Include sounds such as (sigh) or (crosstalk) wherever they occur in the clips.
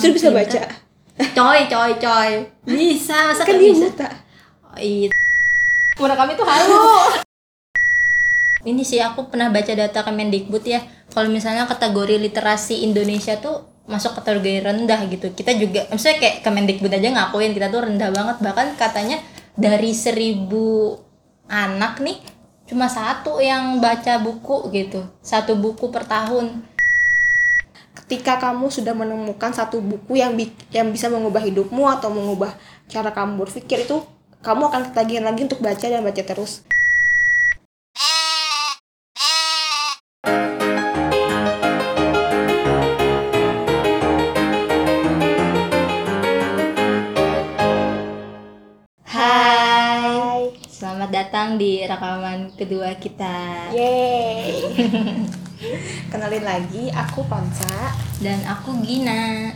Justru bisa pintar. baca. coy coy coy. Bisa masa Kan dia bisa. buta. Oh, iya Mudah kami tuh halu (laughs) ini sih aku pernah baca data Kemendikbud ya. Kalau misalnya kategori literasi Indonesia tuh masuk kategori rendah gitu. Kita juga maksudnya kayak Kemendikbud aja ngakuin kita tuh rendah banget. Bahkan katanya dari seribu anak nih cuma satu yang baca buku gitu. Satu buku per tahun Ketika kamu sudah menemukan satu buku yang bi- yang bisa mengubah hidupmu atau mengubah cara kamu berpikir itu, kamu akan ketagihan lagi untuk baca dan baca terus. Hai selamat datang di rekaman kedua kita Yeay. (laughs) Kenalin lagi, aku Panca. dan aku Gina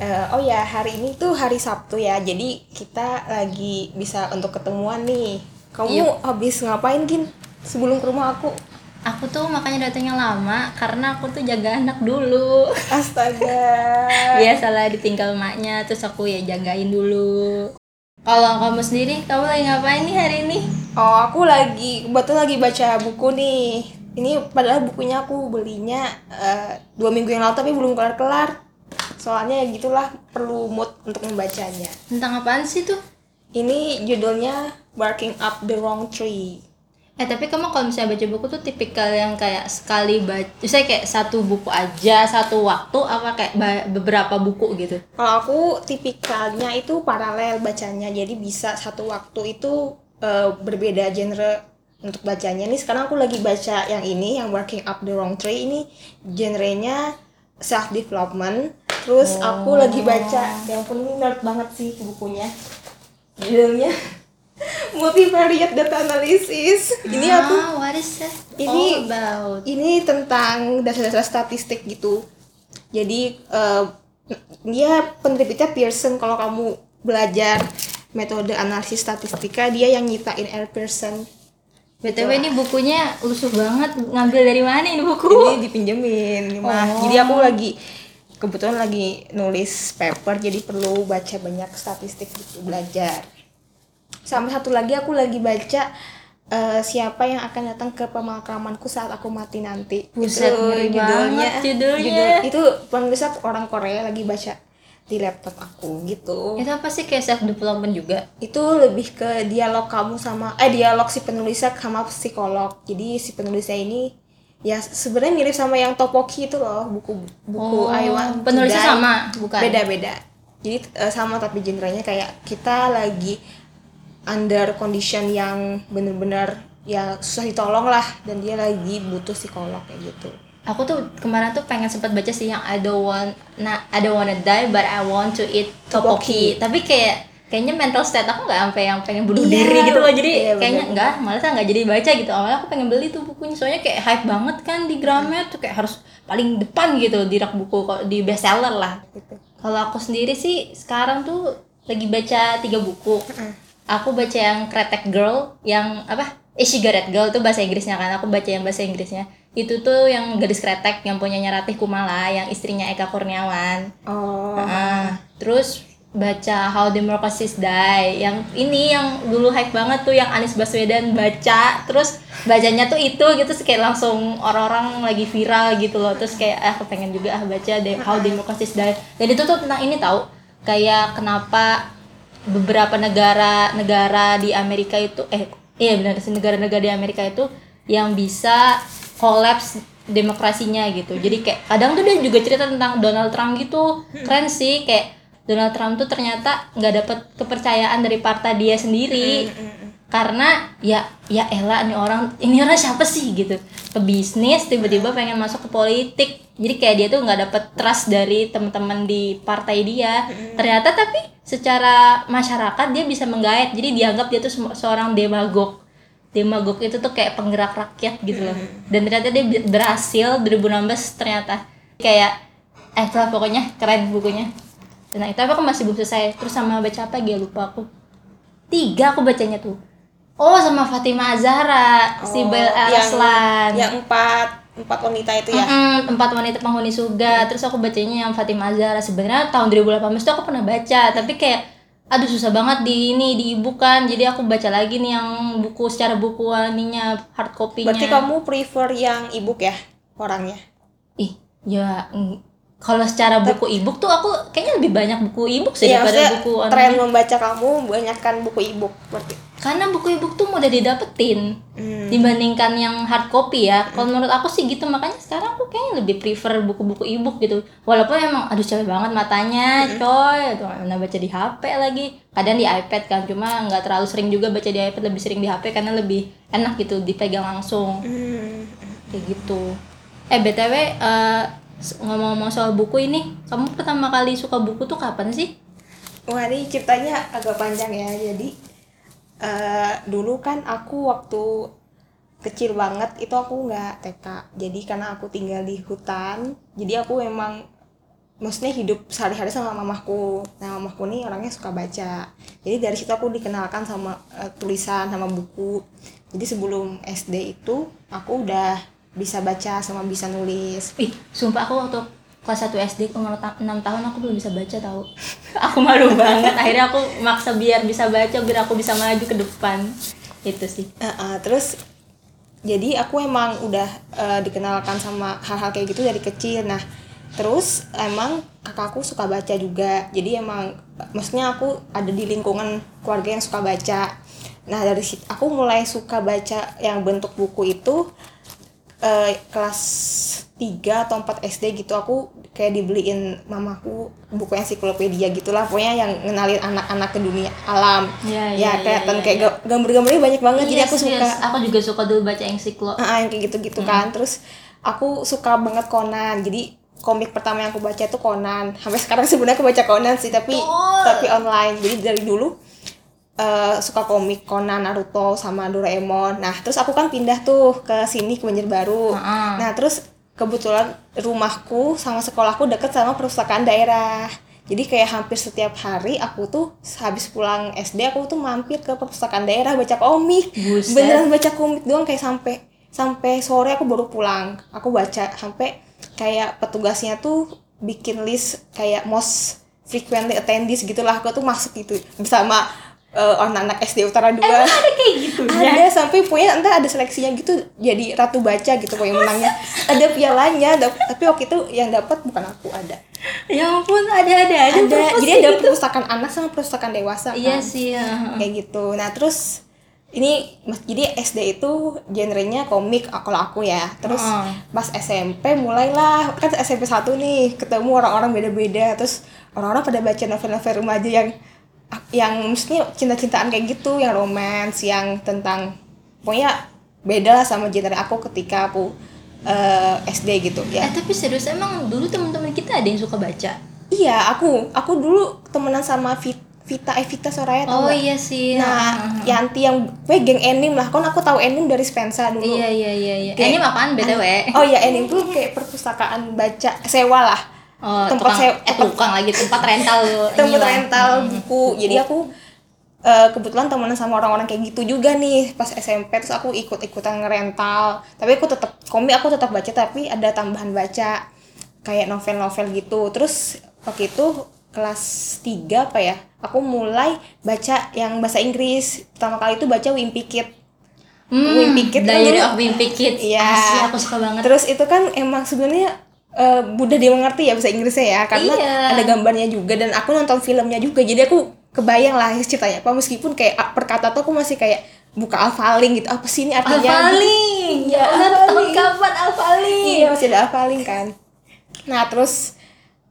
Eh, oh ya, hari ini tuh hari Sabtu ya. Jadi kita lagi bisa untuk ketemuan nih. Kamu Iya. habis ngapain, Gin? Sebelum ke rumah aku. Aku tuh makanya datangnya lama karena aku tuh jaga anak dulu. Astaga. (laughs) Biasalah ditinggal emaknya terus aku ya jagain dulu. Kalau kamu sendiri, kamu lagi ngapain nih hari ini? Oh, aku lagi kebetulan lagi baca buku nih. Ini padahal bukunya aku belinya eh, dua minggu yang lalu tapi belum kelar-kelar. Soalnya ya gitulah perlu mood untuk membacanya. Tentang apaan sih tuh? Ini judulnya Barking Up the Wrong Tree. Eh tapi kamu kalau misalnya baca buku tuh tipikal yang kayak sekali baca, misalnya kayak satu buku aja satu waktu apa kayak beberapa buku gitu? Kalau aku tipikalnya itu paralel bacanya, jadi bisa satu waktu itu eh, berbeda genre untuk bacanya. Nih sekarang aku lagi baca yang ini, yang Working Up the Wrong Tree ini genrenya self development. Terus aku lagi baca, yang pun ini nerd banget sih bukunya. Judulnya (laughs) Multivariate Data Analysis. Ini aku ah, what is that? Ini- about? ini tentang dasar-dasar statistik gitu. Jadi eh, dia penerbitnya Pearson kalau kamu belajar metode analisis statistika dia yang nyiptain Air Pearson. BTW ini bukunya lusuh banget. Ngambil dari mana ini buku? Ini dipinjemin mah. Oh. Jadi aku lagi kebetulan lagi nulis paper jadi perlu baca banyak statistik gitu belajar. Sama satu lagi aku lagi baca eh, siapa yang akan datang ke pemakamanku saat aku mati nanti. Buset, ngeri banget judulnya. itu penulisnya orang Korea lagi baca di laptop aku gitu. Itu apa sih kayak self development juga? Itu lebih ke dialog kamu sama eh dialog si penulisnya sama psikolog. Jadi si penulisnya ini ya sebenarnya mirip sama yang Topoki itu loh buku buku Oh, to penulisnya Die. sama, bukan? Beda-beda. Jadi eh, sama tapi genrenya kayak kita lagi under condition yang bener-bener ya susah ditolong lah dan dia lagi butuh psikolog kayak gitu. Aku tuh kemarin tuh pengen sempat baca sih yang I don't want nah I don't wanna die but I want to eat tteokbokki. Tapi kayak kayaknya mental state aku nggak sampai yang pengen bunuh Iya, diri gitu loh. Jadi iya, kayaknya enggak, malah nggak jadi baca gitu. Awalnya aku pengen beli tuh bukunya soalnya kayak hype banget kan di Gramet tuh kayak harus paling depan gitu di rak buku di bestseller lah. Gitu. Kalau aku sendiri sih sekarang tuh lagi baca tiga buku. Aku baca yang Kretek Girl, yang apa? Eh, Cigarette Girl tuh bahasa Inggrisnya kan. Aku baca yang bahasa Inggrisnya. Itu tuh yang gadis kretek yang punyanya Ratih Kumala, yang istrinya Eka Kurniawan. Oh. Ah, terus baca How Democracies Die yang ini yang dulu hype banget tuh yang Anies Baswedan baca terus bacanya tuh itu gitu terus kayak langsung orang-orang lagi viral gitu loh terus kayak ah aku pengen juga ah baca deh How Democracies Die dan itu tuh tentang ini tahu kayak kenapa beberapa negara-negara di Amerika itu eh iya benar. Sih negara-negara di Amerika itu yang bisa kolaps demokrasinya gitu. Jadi kayak kadang tuh dia juga cerita tentang Donald Trump gitu. Keren sih kayak Donald Trump tuh ternyata nggak dapat kepercayaan dari partai dia sendiri. Karena ya ya elah nih orang ini orang siapa sih gitu. Ke bisnis tiba-tiba pengen masuk ke politik. Jadi kayak dia tuh nggak dapet trust dari teman-teman di partai dia. Ternyata tapi secara masyarakat dia bisa menggait. Jadi dianggap dia tuh se- seorang demagog demagog itu tuh kayak penggerak rakyat gitu loh. Dan ternyata dia berhasil 2016 ternyata. Kayak eh itulah pokoknya keren bukunya. Nah itu aku masih belum selesai. Terus sama baca apa gitu lupa aku. Tiga aku bacanya tuh. Oh sama Fatima Zahra si Oh, Bel yang- Arslan. Yang empat empat wanita itu ya? Mm-mm, empat wanita penghuni surga. Terus aku bacanya yang Fatimah Zahra. Sebenarnya tahun 2018 tuh aku pernah baca tapi kayak aduh susah banget di ini di ebook kan jadi aku baca lagi nih yang buku secara buku ininya hard copy-nya. Berarti kamu prefer yang ebook ya orangnya? Ih ya mm, kalau secara buku ebook tuh aku kayaknya lebih banyak buku ebook sih Iya, daripada buku tren online. membaca kamu banyakkan buku ebook berarti karena buku ebook tuh mudah didapetin Hmm. dibandingkan yang hard copy ya. Kalau menurut aku sih gitu makanya sekarang aku kayaknya lebih prefer buku-buku ebook gitu. Walaupun emang aduh capek banget matanya coy tuh mana baca di HP lagi. Kadang di iPad kan cuma nggak terlalu sering juga baca di iPad lebih sering di HP karena lebih enak gitu dipegang langsung. Hmm. kayak gitu. Eh btw eh, s- ngomong-ngomong soal buku ini kamu pertama kali suka buku tuh kapan sih? Wah ini ceritanya agak panjang ya. Jadi eh, dulu kan aku waktu kecil banget itu aku nggak TK. Jadi karena aku tinggal di hutan, jadi aku emang maksudnya hidup sehari-hari sama mamahku. Nah mamahku nih orangnya suka baca. Jadi dari situ aku dikenalkan sama eh, tulisan sama buku. Jadi sebelum SD itu aku udah bisa baca sama bisa nulis. Ih, sumpah aku waktu kelas 1 SD umur 6 tahun aku belum bisa baca tahu. (laughs) aku malu banget. Akhirnya aku maksa biar bisa baca biar aku bisa maju ke depan. Itu sih. Uh, uh, terus jadi aku emang udah uh, dikenalkan sama hal-hal kayak gitu dari kecil nah terus emang kakakku suka baca juga jadi emang maksudnya aku ada di lingkungan keluarga yang suka baca nah dari situ aku mulai suka baca yang bentuk buku itu eh, kelas 3 atau 4 SD gitu aku kayak dibeliin mamaku buku ensiklopedia gitulah pokoknya yang ngenalin anak-anak ke dunia alam. Iya, ya iya, kayak iya, iya, kayak ga- gambar-gambarnya banyak banget jadi Yes, aku suka. Yes. Aku juga suka dulu baca ensiklo. Ah, yang kayak gitu-gitu kan. Terus aku suka banget Conan. Jadi komik pertama yang aku baca itu Conan. Sampai sekarang sebenarnya aku baca Conan sih tapi Betul. tapi online. Jadi dari dulu eh, suka komik Conan Naruto sama Doraemon. Nah terus aku kan pindah tuh ke sini ke Banjarbaru. Heeh. nah terus kebetulan rumahku sama sekolahku deket sama perpustakaan daerah. Jadi kayak hampir setiap hari aku tuh habis pulang SD aku tuh mampir ke perpustakaan daerah baca komik. Buset. beneran baca komik doang kayak sampai sampai sore aku baru pulang. Aku baca sampai kayak petugasnya tuh bikin list kayak most frequently attendees gitulah. Aku tuh masuk gitu bersama eh, anak-anak SD Utara 2 Ada kayak gitu ada sampai pokoknya entah ada seleksinya gitu jadi ratu baca gitu pokoknya menangnya ada pialanya tapi waktu itu yang dapat bukan aku ada Ya ampun, ada ada ada. ada jadi ada gitu. perpustakaan anak sama perpustakaan dewasa Iya kan sih. ya. kayak gitu nah terus ini jadi SD itu genrenya komik ah, kalau aku ya terus Heeh. pas SMP mulailah kan SMP 1 nih ketemu orang-orang beda-beda terus orang-orang pada baca novel-novel remaja yang yang mestinya cinta-cintaan kayak gitu yang romance yang tentang pokoknya beda lah sama genre aku ketika aku eh, SD gitu ya Eh tapi serius emang dulu teman-teman kita ada yang suka baca. iya aku aku dulu temenan sama Vit- Vita Evita Soraya tau Oh nggak? iya sih. Nah, Heeh. Yanti yang gue geng Enim lah. Kan aku tahu Enim dari Spensa dulu. Iya iya iya iya. Kayak- apaan BTW? Oh iya, Enim tuh kayak perpustakaan baca sewa lah. Oh, tempat tukang, sewa- eh tukang lagi tempat rental (laughs) Tempat inilah. rental buku. Jadi aku eh, kebetulan temenan sama orang-orang kayak gitu juga nih pas SMP terus aku ikut-ikutan ngerental. Tapi aku tetap komik aku tetap baca tapi ada tambahan baca kayak novel-novel gitu. Terus waktu itu kelas 3 apa ya? Aku mulai baca yang bahasa Inggris. Pertama kali itu baca Wimpy Kid. Hmm, Wimpy Kid kan Diary dulu- of Wimpy Kid. Iya. Asli aku suka banget. Terus itu kan emang sebenarnya eh, mudah dimengerti ya bahasa Inggrisnya ya karena Iya. ada gambarnya juga dan aku nonton filmnya juga jadi aku kebayang lah ceritanya apa meskipun kayak ah, per kata tuh aku masih kayak buka alfaling gitu apa sih ini artinya Alfaling. Iya, Ya udah tahun Alfaling. kapan Alfaling? iya masih ada alfaling kan nah terus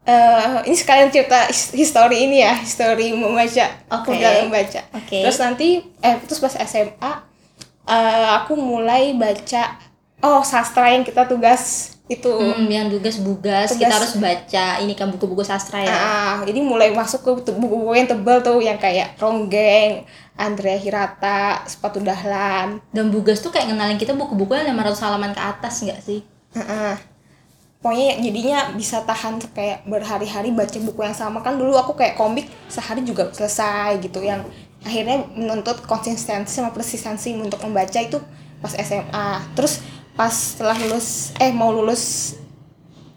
eh ini sekalian cerita his- history ini ya history membaca aku Oke. dalam membaca Oke. terus nanti eh terus pas SMA eh, aku mulai baca oh sastra yang kita tugas itu Hmm, yang tugas-bugas kita harus baca ini kan buku-buku sastra ya. Ah, jadi mulai masuk ke buku-buku yang tebal tuh yang kayak Ronggeng, Andrea Hirata, Sepatu Dahlan. Dan Bugas tuh kayak ngenalin kita buku-buku yang 500 halaman ke atas nggak sih? Heeh. Pokoknya jadinya bisa tahan kayak berhari-hari baca buku yang sama kan dulu aku kayak komik sehari juga selesai gitu yang akhirnya menuntut konsistensi sama persistensi untuk membaca itu pas SMA. Terus pas setelah lulus eh mau lulus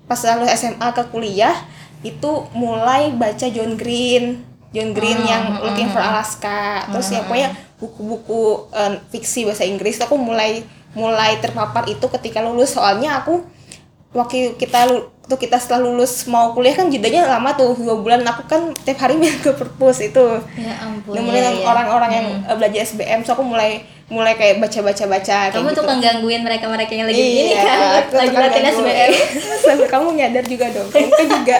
pas setelah lulus SMA ke kuliah itu mulai baca John Green. John Green Hmm, yang hmm, Looking for hmm. Alaska. Terus ya Hmm, pokoknya buku-buku eh, fiksi bahasa Inggris aku mulai mulai terpapar itu ketika lulus. Soalnya aku waktu kita tuh kita setelah lulus mau kuliah kan jedanya lama tuh dua bulan. Aku kan tiap hari (laughs) main ke perpus itu. Ya ampun nemuin ya, ya. orang-orang yang Hmm. eh, belajar SBM so aku mulai mulai kayak baca-baca baca kayak kamu gitu. tuh menggangguin mereka mereka yang lagi iya, kan? aku lagi tukang latihan. SBM (laughs) sampai kamu nyadar juga dong kamu kan juga.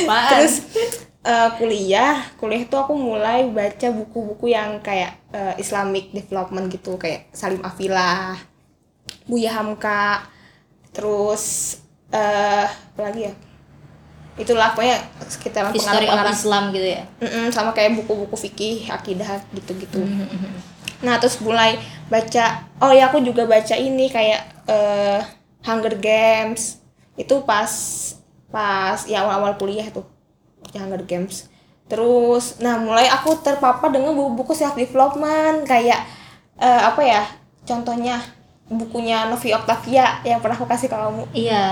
Apaan? terus eh, kuliah kuliah itu aku mulai baca buku-buku yang kayak eh, Islamic development gitu kayak Salim Afilah Buya Hamka terus eh apa lagi ya? Itulah pokoknya sekitar history of pengarang-pengarang Islam gitu ya? Mm-mm, sama kayak buku-buku fikih akidah gitu-gitu. Hmm. Nah terus mulai baca oh ya aku juga baca ini kayak eh, Hunger Games. Itu pas pas ya awal-awal kuliah tuh Hunger Games. Terus nah mulai aku terpapar dengan buku-buku self development kayak eh, apa ya contohnya bukunya Novi Octavia yang pernah aku kasih ke kamu. Iya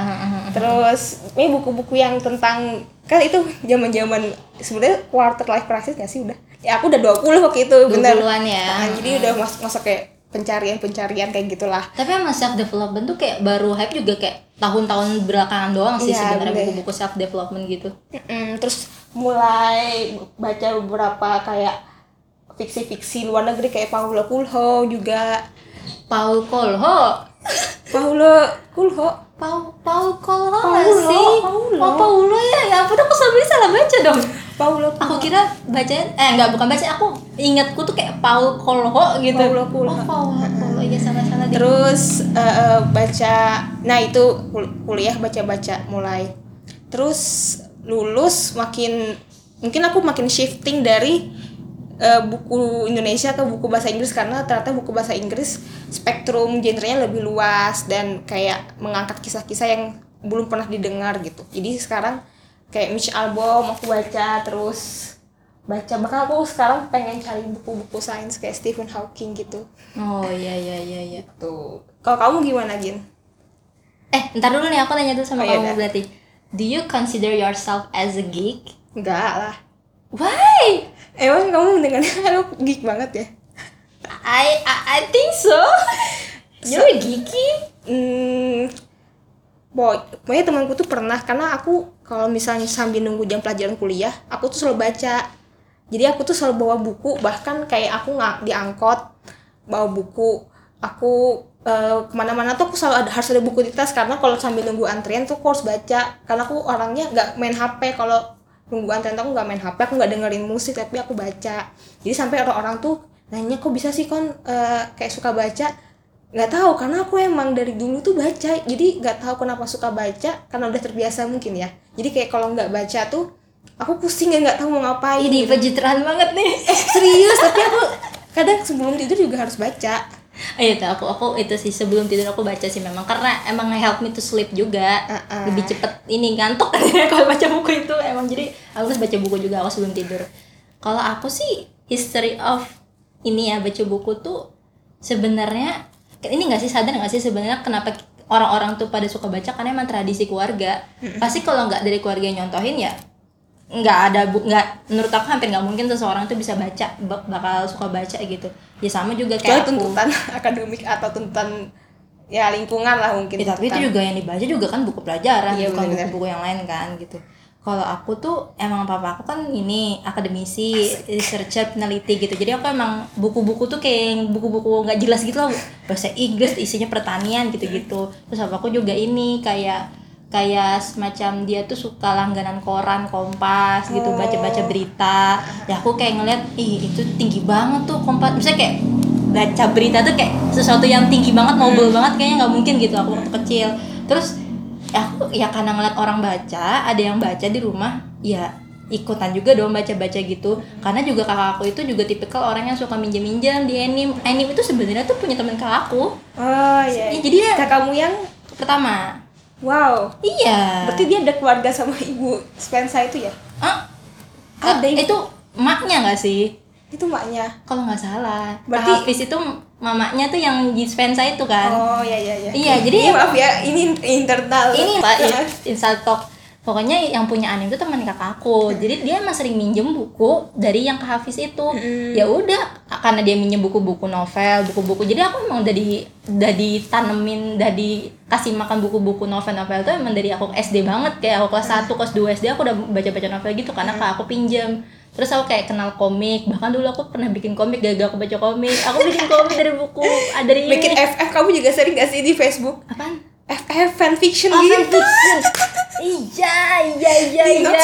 terus ini buku-buku yang tentang kan itu zaman zaman sebenarnya quarter life crisis gak sih udah ya aku udah 20 waktu itu bener. 20-an ya. Nah, jadi udah masuk masuk kayak pencarian pencarian kayak gitulah. Tapi emang self development tuh kayak baru hype juga kayak tahun-tahun belakangan doang sih Iya, sebenarnya bener. buku-buku self development gitu. Mm-mm, terus mulai baca beberapa kayak fiksi-fiksi luar negeri kayak Paulo Coelho juga. Paul Coelho? Paulo Coelho Paul Paul Coelho nggak Paulo, sih? Paulo. oh Paulo ya ya ampun aku selalu salah baca dong. Paulo aku kira bacanya eh enggak bukan baca aku ingatku tuh kayak Paul Coelho gitu. Paulo Coelho. oh Paul Coelho iya salah salah deh. Terus eh, baca nah itu kul- kuliah baca-baca mulai. Terus lulus makin mungkin aku makin shifting dari eh, buku Indonesia ke buku bahasa Inggris karena ternyata buku bahasa Inggris spektrum genrenya lebih luas dan kayak mengangkat kisah-kisah yang belum pernah didengar gitu jadi sekarang kayak Mitch Albom aku baca terus baca bahkan aku sekarang pengen cari buku-buku sains kayak Stephen Hawking gitu oh iya iya iya iya Tuh. Kalau kamu gimana, Gin? eh ntar dulu nih aku nanya dulu sama Oh, iya kamu dah. berarti do you consider yourself as a geek Enggak lah. why Emang kamu mendengarnya (laughs) aku geek banget ya? I I, I think so you're geeky Hmm, boy, pokoknya temanku tuh pernah karena aku kalau misalnya sambil nunggu jam pelajaran kuliah, aku tuh selalu baca. Jadi aku tuh selalu bawa buku, bahkan kayak aku nggak diangkot bawa buku. Aku eh, ke mana-mana tuh aku selalu ada harus ada buku di tas karena kalau sambil nunggu antrian tuh aku harus baca. Karena aku orangnya nggak main HP kalau nunggu antrian tuh aku nggak main HP, aku nggak dengerin musik tapi aku baca. Jadi sampai orang-orang tuh nanya kok bisa sih kon eh, kayak suka baca? Nggak tahu karena aku emang dari dulu tuh baca. Jadi nggak tahu kenapa suka baca karena udah terbiasa mungkin ya. Jadi kayak kalau nggak baca tuh aku pusing ya nggak tahu mau ngapain ini gitu. pencitraan banget nih. Eh serius tapi aku kadang sebelum tidur juga harus baca Oh iya tuh, aku aku itu sih sebelum tidur aku baca sih memang karena emang help me to sleep juga. Uh-uh. lebih cepet ini ngantuk. (laughs) Kalau baca buku itu emang jadi aku harus baca buku juga aku sebelum tidur. Kalau aku sih history of ini ya baca buku tuh sebenarnya ini nggak sih sadar nggak sih sebenarnya kenapa orang-orang tuh pada suka baca? Karena emang tradisi keluarga. Pasti kalau nggak dari keluarga yang nyontohin ya nggak ada bu nggak menurut aku hampir nggak mungkin seseorang tuh bisa baca bak- bakal suka baca gitu ya sama juga kecuali kayak aku tuntutan (laughs) akademik atau tuntutan ya lingkungan lah mungkin Ya, tapi itu juga yang dibaca juga kan buku pelajaran, Iya, bukan buku-buku yang lain kan gitu. Kalau aku tuh emang papa aku kan ini akademisi, researcher, peneliti gitu. Jadi aku emang buku-buku tuh kayak buku-buku nggak jelas gitu loh. Bahasa Inggris isinya pertanian gitu-gitu. Terus apa aku juga ini kayak kayak semacam dia tuh suka langganan koran Kompas gitu Oh. baca-baca berita. Ya aku kayak ngeliat ih itu tinggi banget tuh Kompas. Misalnya kayak baca berita tuh kayak sesuatu yang tinggi banget noble banget kayaknya nggak mungkin gitu aku waktu kecil. Terus ya aku ya karena ngeliat orang baca ada yang baca di rumah ya ikutan juga dong baca-baca gitu. Karena juga kakak aku itu juga tipikal orang yang suka minjem-minjem di anime. Anime itu sebenarnya tuh punya teman kakak aku. Oh iya Ya, jadi ya- kakakmu yang pertama wow. Iya. Berarti dia ada keluarga sama ibu Spensa itu ya? Ah, Ada itu emaknya nggak sih? itu maknya. Kalau nggak salah. Berarti- Kak Hafiz itu mamanya tuh yang Dispensa itu kan? Oh iya iya iya. Iya, jadi Ini maaf ya ini internal. Ini pak (laughs) instal talk pokoknya yang punya anime itu teman kakak aku. Jadi dia emang sering minjem buku dari yang Kak Hafiz itu. Ya udah karena dia minjem buku-buku novel buku-buku. Jadi aku emang udah di udah ditanemin udah dikasih makan buku-buku novel-novel tuh emang dari aku SD banget. Kayak aku kelas 1 kelas 2 SD aku udah baca-baca novel gitu karena kak aku pinjem. Terus aku kayak kenal komik. Bahkan dulu aku pernah bikin komik gara-gara aku baca komik. Aku bikin komik dari buku dari bikin FF kamu juga sering gak sih di Facebook? Apaan FF fanfiction Oh, gitu fanfiction. iya, iya, iya, iya.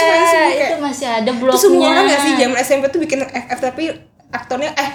Itu masih ada blognya. Terus semua orang gak sih zaman SMP tuh bikin FF tapi aktornya eh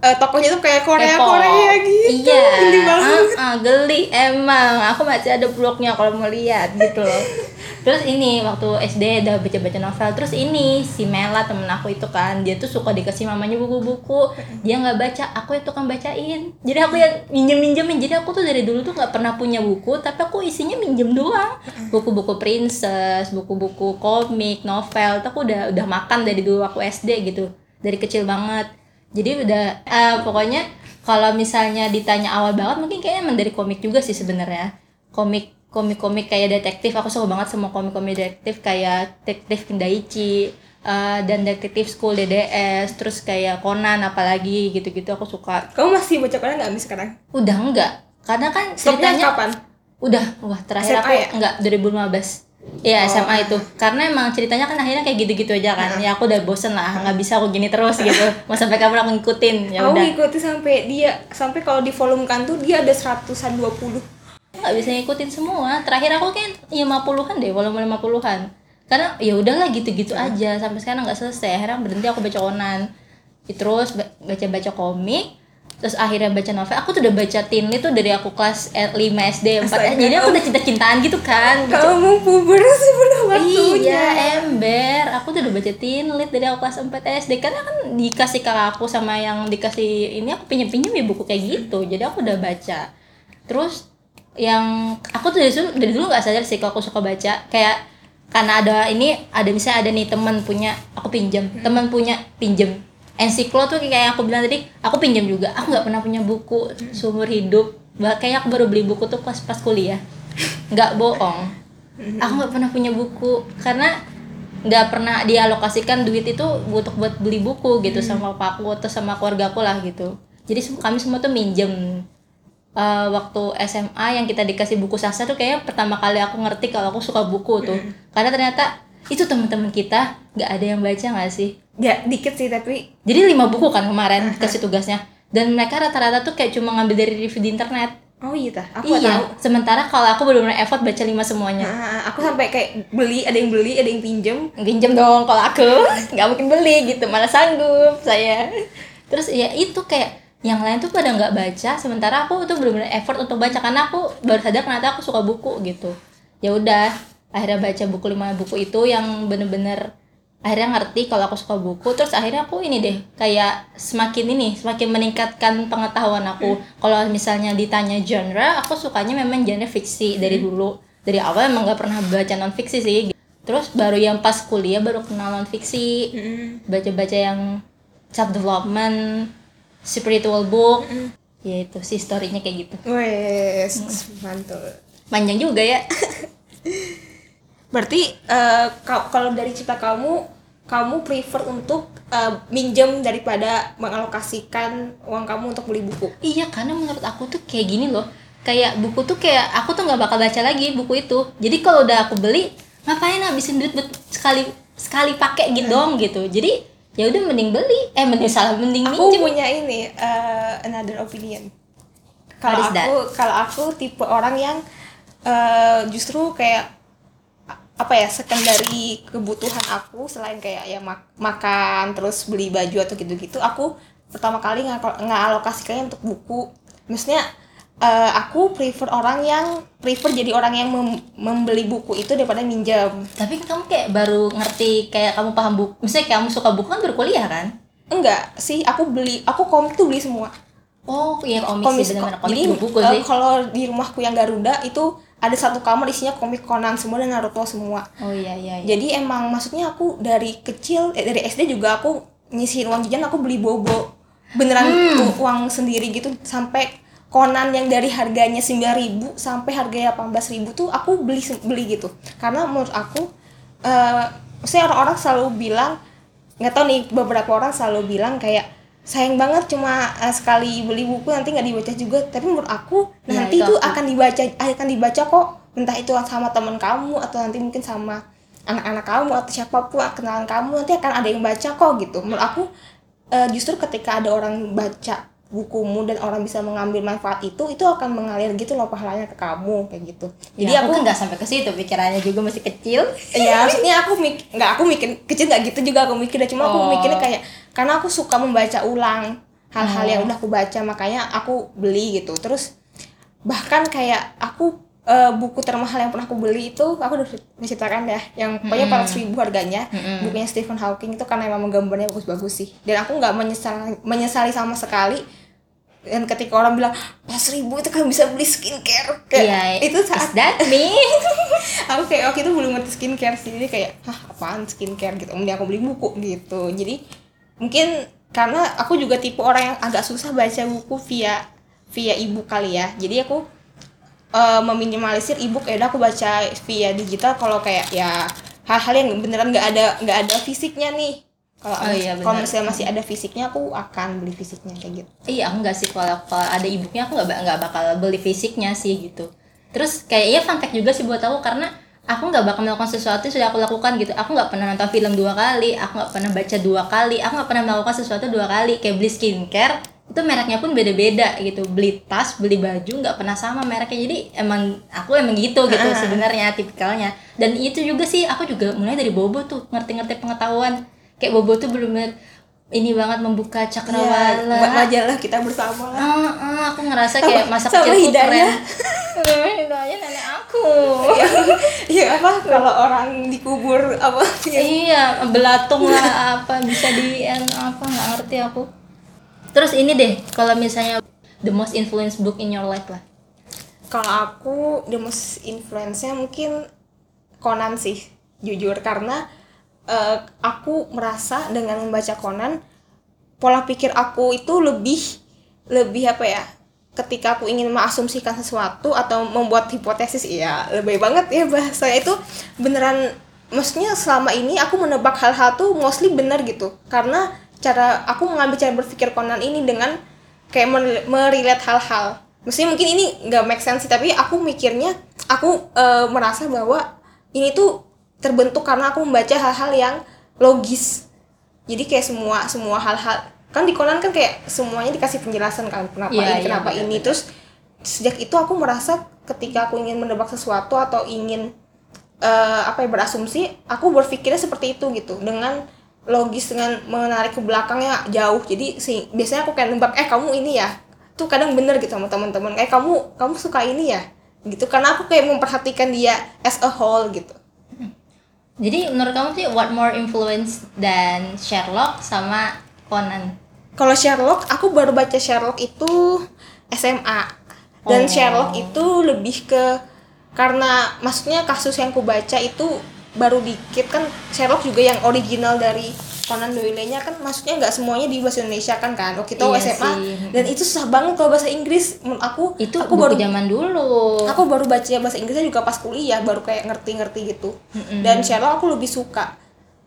eh, tokohnya tuh kayak Korea K-pop. Korea gitu Iya. geli banget Ah, ah, geli emang. Aku masih ada blognya kalau mau lihat gitu loh. (laughs) Terus ini waktu SD udah baca-baca novel. Terus ini si Mela temen aku itu kan, dia tuh suka dikasih mamanya buku-buku. Dia nggak baca, aku itu kan bacain. Jadi aku yang minjem-minjemin. Jadi aku tuh dari dulu tuh nggak pernah punya buku, tapi aku isinya minjem doang. Buku-buku princess, buku-buku komik, novel. Tuh aku udah udah makan dari dulu aku SD gitu. Dari kecil banget. Jadi udah eh, pokoknya kalau misalnya ditanya awal banget mungkin kayaknya emang dari komik juga sih sebenarnya. Komik komik-komik kayak detektif aku suka banget sama komik-komik detektif kayak detektif Kendaichi eh, dan detektif school DDS terus kayak Conan apalagi gitu-gitu aku suka. Kamu masih baca Korea gak Miss sekarang? Udah enggak karena kan stopnya ceritanya kapan? Udah wah terakhir SMA aku ya? enggak 2015 Iya Oh. SMA itu. Karena emang ceritanya kan akhirnya kayak gitu-gitu aja kan. Ya aku udah bosen lah nggak bisa aku gini terus gitu. Mau sampai kapan aku ngikutin? Ya aku ngikutin sampai dia sampai kalau di volume kan tuh dia ada seratusan dua puluh nggak bisa ngikutin semua. Terakhir aku kan 50-an deh walaupun 50-an karena ya udahlah gitu-gitu aja. Sampai sekarang nggak selesai. Akhirnya berhenti aku baca Conan terus ba- baca-baca komik. Terus akhirnya baca novel. Aku tuh udah baca Teen Lit tuh dari aku kelas 5 SD 4 Astaga. jadi aku udah cinta-cintaan gitu kan Baca- kamu puber sebelum waktunya. Iya ember. Aku tuh udah baca Teen Lit dari aku kelas 4 SD Karena kan dikasih kakak aku sama yang dikasih Ini aku pinjem-pinjem ya buku kayak gitu. Jadi aku udah baca. Terus yang aku tuh dari dulu, dari dulu gak sadar sih kalau aku suka baca. Kayak karena ada ini ada misalnya ada nih teman punya aku pinjam. Teman punya pinjam. Ensiklo tuh kayak yang aku bilang tadi aku pinjam juga. Aku nggak pernah punya buku seumur hidup. Kayaknya aku baru beli buku tuh pas pas kuliah. Nggak bohong. Aku nggak pernah punya buku. Karena nggak pernah dialokasikan duit itu untuk buat beli buku gitu sama papaku atau sama keluarga aku lah gitu. Jadi kami semua tuh minjem Eh, waktu SMA yang kita dikasih buku sastra tuh kayaknya pertama kali aku ngerti kalau aku suka buku tuh. (laughs) Karena ternyata itu teman-teman kita nggak ada yang baca nggak sih? Ya dikit sih tapi jadi lima buku kan kemarin kasih tugasnya. Dan mereka rata-rata tuh kayak cuma ngambil dari review di internet. Oh iya tah aku nggak iya tahu. sementara kalau aku benar-benar effort baca lima semuanya. Nah, aku sampai kayak beli ada yang beli ada yang pinjem. Pinjam dong kalau aku (laughs) nggak mungkin beli gitu malah sanggup saya. Terus ya itu kayak yang lain tuh pada nggak baca sementara aku tuh benar-benar effort untuk baca karena aku baru sadar ternyata aku suka buku gitu. Ya udah akhirnya baca buku lima buku itu yang bener-bener akhirnya ngerti kalau aku suka buku terus akhirnya aku ini deh kayak semakin ini semakin meningkatkan pengetahuan aku. Kalau misalnya ditanya genre aku sukanya memang genre fiksi dari dulu. Dari awal emang nggak pernah baca non fiksi sih terus baru yang pas kuliah baru kenal non fiksi baca-baca yang self development spiritual book. Ya itu sih storynya kayak gitu. Wes mantul. Panjang juga ya. (laughs) Berarti ka- kalau dari cita kamu kamu prefer untuk eh, minjem daripada mengalokasikan uang kamu untuk beli buku? Iya karena menurut aku tuh kayak gini loh. Kayak buku tuh kayak aku tuh nggak bakal baca lagi buku itu. Jadi kalau udah aku beli ngapain habisin duit buat sekali sekali pakai gitu dong gitu. Jadi ya udah mending beli. Eh mending salah mending aku minjem. punya ini eh, another opinion. Kalau aku kalau aku tipe orang yang eh, justru kayak apa ya secondary kebutuhan aku selain kayak ya mak- makan terus beli baju atau gitu-gitu aku pertama kali ngako- ngalokasikannya untuk buku. Maksudnya eh, aku prefer orang yang prefer jadi orang yang mem- membeli buku itu daripada minjam tapi kamu kayak baru ngerti kayak kamu paham buku misalnya kayak kamu suka buku kan baru kuliah kan? Enggak sih aku beli aku komik tuh beli semua. Oh iya komik, komik sih benar-benar komik jadi buku, eh, sih. kalau di rumahku yang Garuda itu ada satu kamar isinya komik Conan semua dan Naruto semua. Oh iya iya, iya. jadi emang maksudnya aku dari kecil eh, dari SD juga aku nyisihin uang jajan aku beli bobo. Beneran u- uang sendiri gitu sampai konan yang dari harganya 9.000 sampai harganya 18.000 tuh aku beli beli gitu. Karena menurut aku eh saya orang-orang selalu bilang nggak tahu nih beberapa orang selalu bilang kayak sayang banget cuma eh, sekali beli buku nanti nggak dibaca juga. Tapi menurut aku Ya, nanti itu itu akan dibaca akan dibaca kok. Entah itu sama teman kamu atau nanti mungkin sama anak-anak kamu atau siapa pun kenalan kamu nanti akan ada yang baca kok gitu. Menurut aku eh, justru ketika ada orang baca bukumu dan orang bisa mengambil manfaat itu itu akan mengalir gitu loh pahalanya ke kamu kayak gitu. Jadi jadi aku aku kan nggak sampai ke situ pikirannya juga masih kecil. (laughs) Ya maksudnya aku mik nggak aku mikir kecil nggak gitu juga aku mikirnya. Cuma aku Oh. mikirnya kayak karena aku suka membaca ulang hal-hal yang udah aku baca makanya aku beli gitu. Terus bahkan kayak aku eh, buku termahal yang pernah aku beli itu aku udah udah ceritakan ya yang pokoknya empat ribu harganya bukunya Stephen Hawking itu karena emang gambarnya bagus-bagus sih. Dan aku nggak menyesal menyesali sama sekali dan ketika orang bilang pas ribu itu kan bisa beli skincare. Kayak Iya, itu saat that me? (laughs) Aku kayak waktu itu belum ngerti skincare sih. Jadi kayak hah apaan skincare gitu? Kemudian aku beli buku gitu. Jadi mungkin karena aku juga tipe orang yang agak susah baca buku via via ebook kali ya. Jadi aku eh, meminimalisir ebook. Ya udah aku baca via digital. Kalau kayak ya hal-hal yang beneran nggak ada nggak ada fisiknya nih kalau Oh iya, kalau misalnya masih ada fisiknya aku akan beli fisiknya kayak gitu. Iya aku nggak sih. Kalau kalau ada e-booknya aku nggak nggak bakal beli fisiknya sih gitu. Terus kayaknya fun fact juga sih buat aku karena aku nggak bakal melakukan sesuatu yang sudah aku lakukan gitu. Aku nggak pernah nonton film dua kali aku nggak pernah baca dua kali aku nggak pernah melakukan sesuatu dua kali. Kayak beli skincare itu mereknya pun beda-beda gitu. Beli tas beli baju nggak pernah sama mereknya. Jadi emang aku emang gitu gitu Ah. sebenarnya tipikalnya. Dan itu juga sih aku juga mulai dari bobo tuh ngerti-ngerti pengetahuan kayak bobo tuh bener-bener ini banget membuka Iya, cakrawala majalah kita bersama lah Ah, ah, aku ngerasa kayak masa Sama kecilku Hidayah. keren. Sama (laughs) Hidayah nenek aku. Iya apa kalau orang dikubur apa iya, belatung lah apa bisa di apa nggak ngerti aku. Terus ini deh, kalau misalnya the most influence book in your life lah. Kalau aku the most influence-nya mungkin Conan sih, jujur karena eh, aku merasa dengan membaca Conan pola pikir aku itu lebih lebih apa ya? Ketika aku ingin mengasumsikan sesuatu atau membuat hipotesis, ya lebih banget ya bahasa itu beneran maksudnya selama ini aku menebak hal-hal tuh mostly bener gitu. Karena cara aku mengambil cara berpikir Conan ini dengan kayak mer- merelate hal-hal. Mesti mungkin ini nggak make sense tapi aku mikirnya aku eh, merasa bahwa ini tuh terbentuk karena aku membaca hal-hal yang logis. Jadi kayak semua semua hal-hal. Kan di Conan kan kayak semuanya dikasih penjelasan kan kenapa Iya, ini iya, kenapa ini. benar-benar. terus sejak itu aku merasa ketika aku ingin menebak sesuatu atau ingin eh, apa ya berasumsi aku berpikirnya seperti itu gitu. Dengan logis dengan menarik ke belakangnya jauh. Jadi si biasanya aku kayak nebak eh kamu ini ya? Tuh kadang bener gitu sama teman-teman. Eh kamu kamu suka ini ya? Gitu. Karena aku kayak memperhatikan dia as a whole gitu Jadi menurut kamu sih what more influence dan Sherlock sama Conan? kalau Sherlock aku baru baca Sherlock itu SMA dan Oh. Sherlock itu lebih ke karena maksudnya kasus yang ku baca itu baru dikit kan Sherlock juga yang original dari Conan Doyle-nya kan maksudnya nggak semuanya di bahasa Indonesia kan kan waktu itu Iya SMA sih. dan itu susah banget kalau bahasa Inggris menurut aku Itu aku baru zaman dulu. aku baru baca bahasa Inggrisnya juga pas kuliah baru kayak ngerti-ngerti gitu dan Sherlock aku lebih suka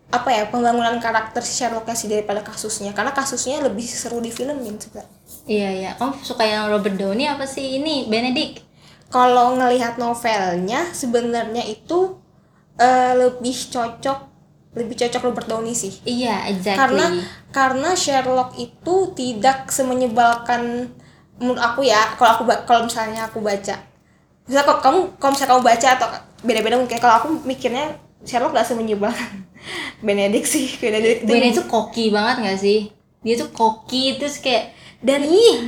apa ya pembangunan karakter si Sherlocknya sih daripada kasusnya karena kasusnya lebih seru di filmin sebenarnya Iya iya. Kamu suka yang Robert Downey apa sih ini Benedict? kalau ngelihat novelnya sebenarnya itu eh, lebih cocok lebih cocok Robert Downey sih Iya exactly. karena karena Sherlock itu tidak semenyebalkan menurut aku ya kalau aku kalau misalnya aku baca misalnya kalau kamu kalau misalnya kamu baca atau beda-beda mungkin kalau aku mikirnya Sherlock gak semenyebalkan (laughs) Benedict sih Benedict itu Benedict tuh koki banget gak sih? Dia tuh koki terus kayak dan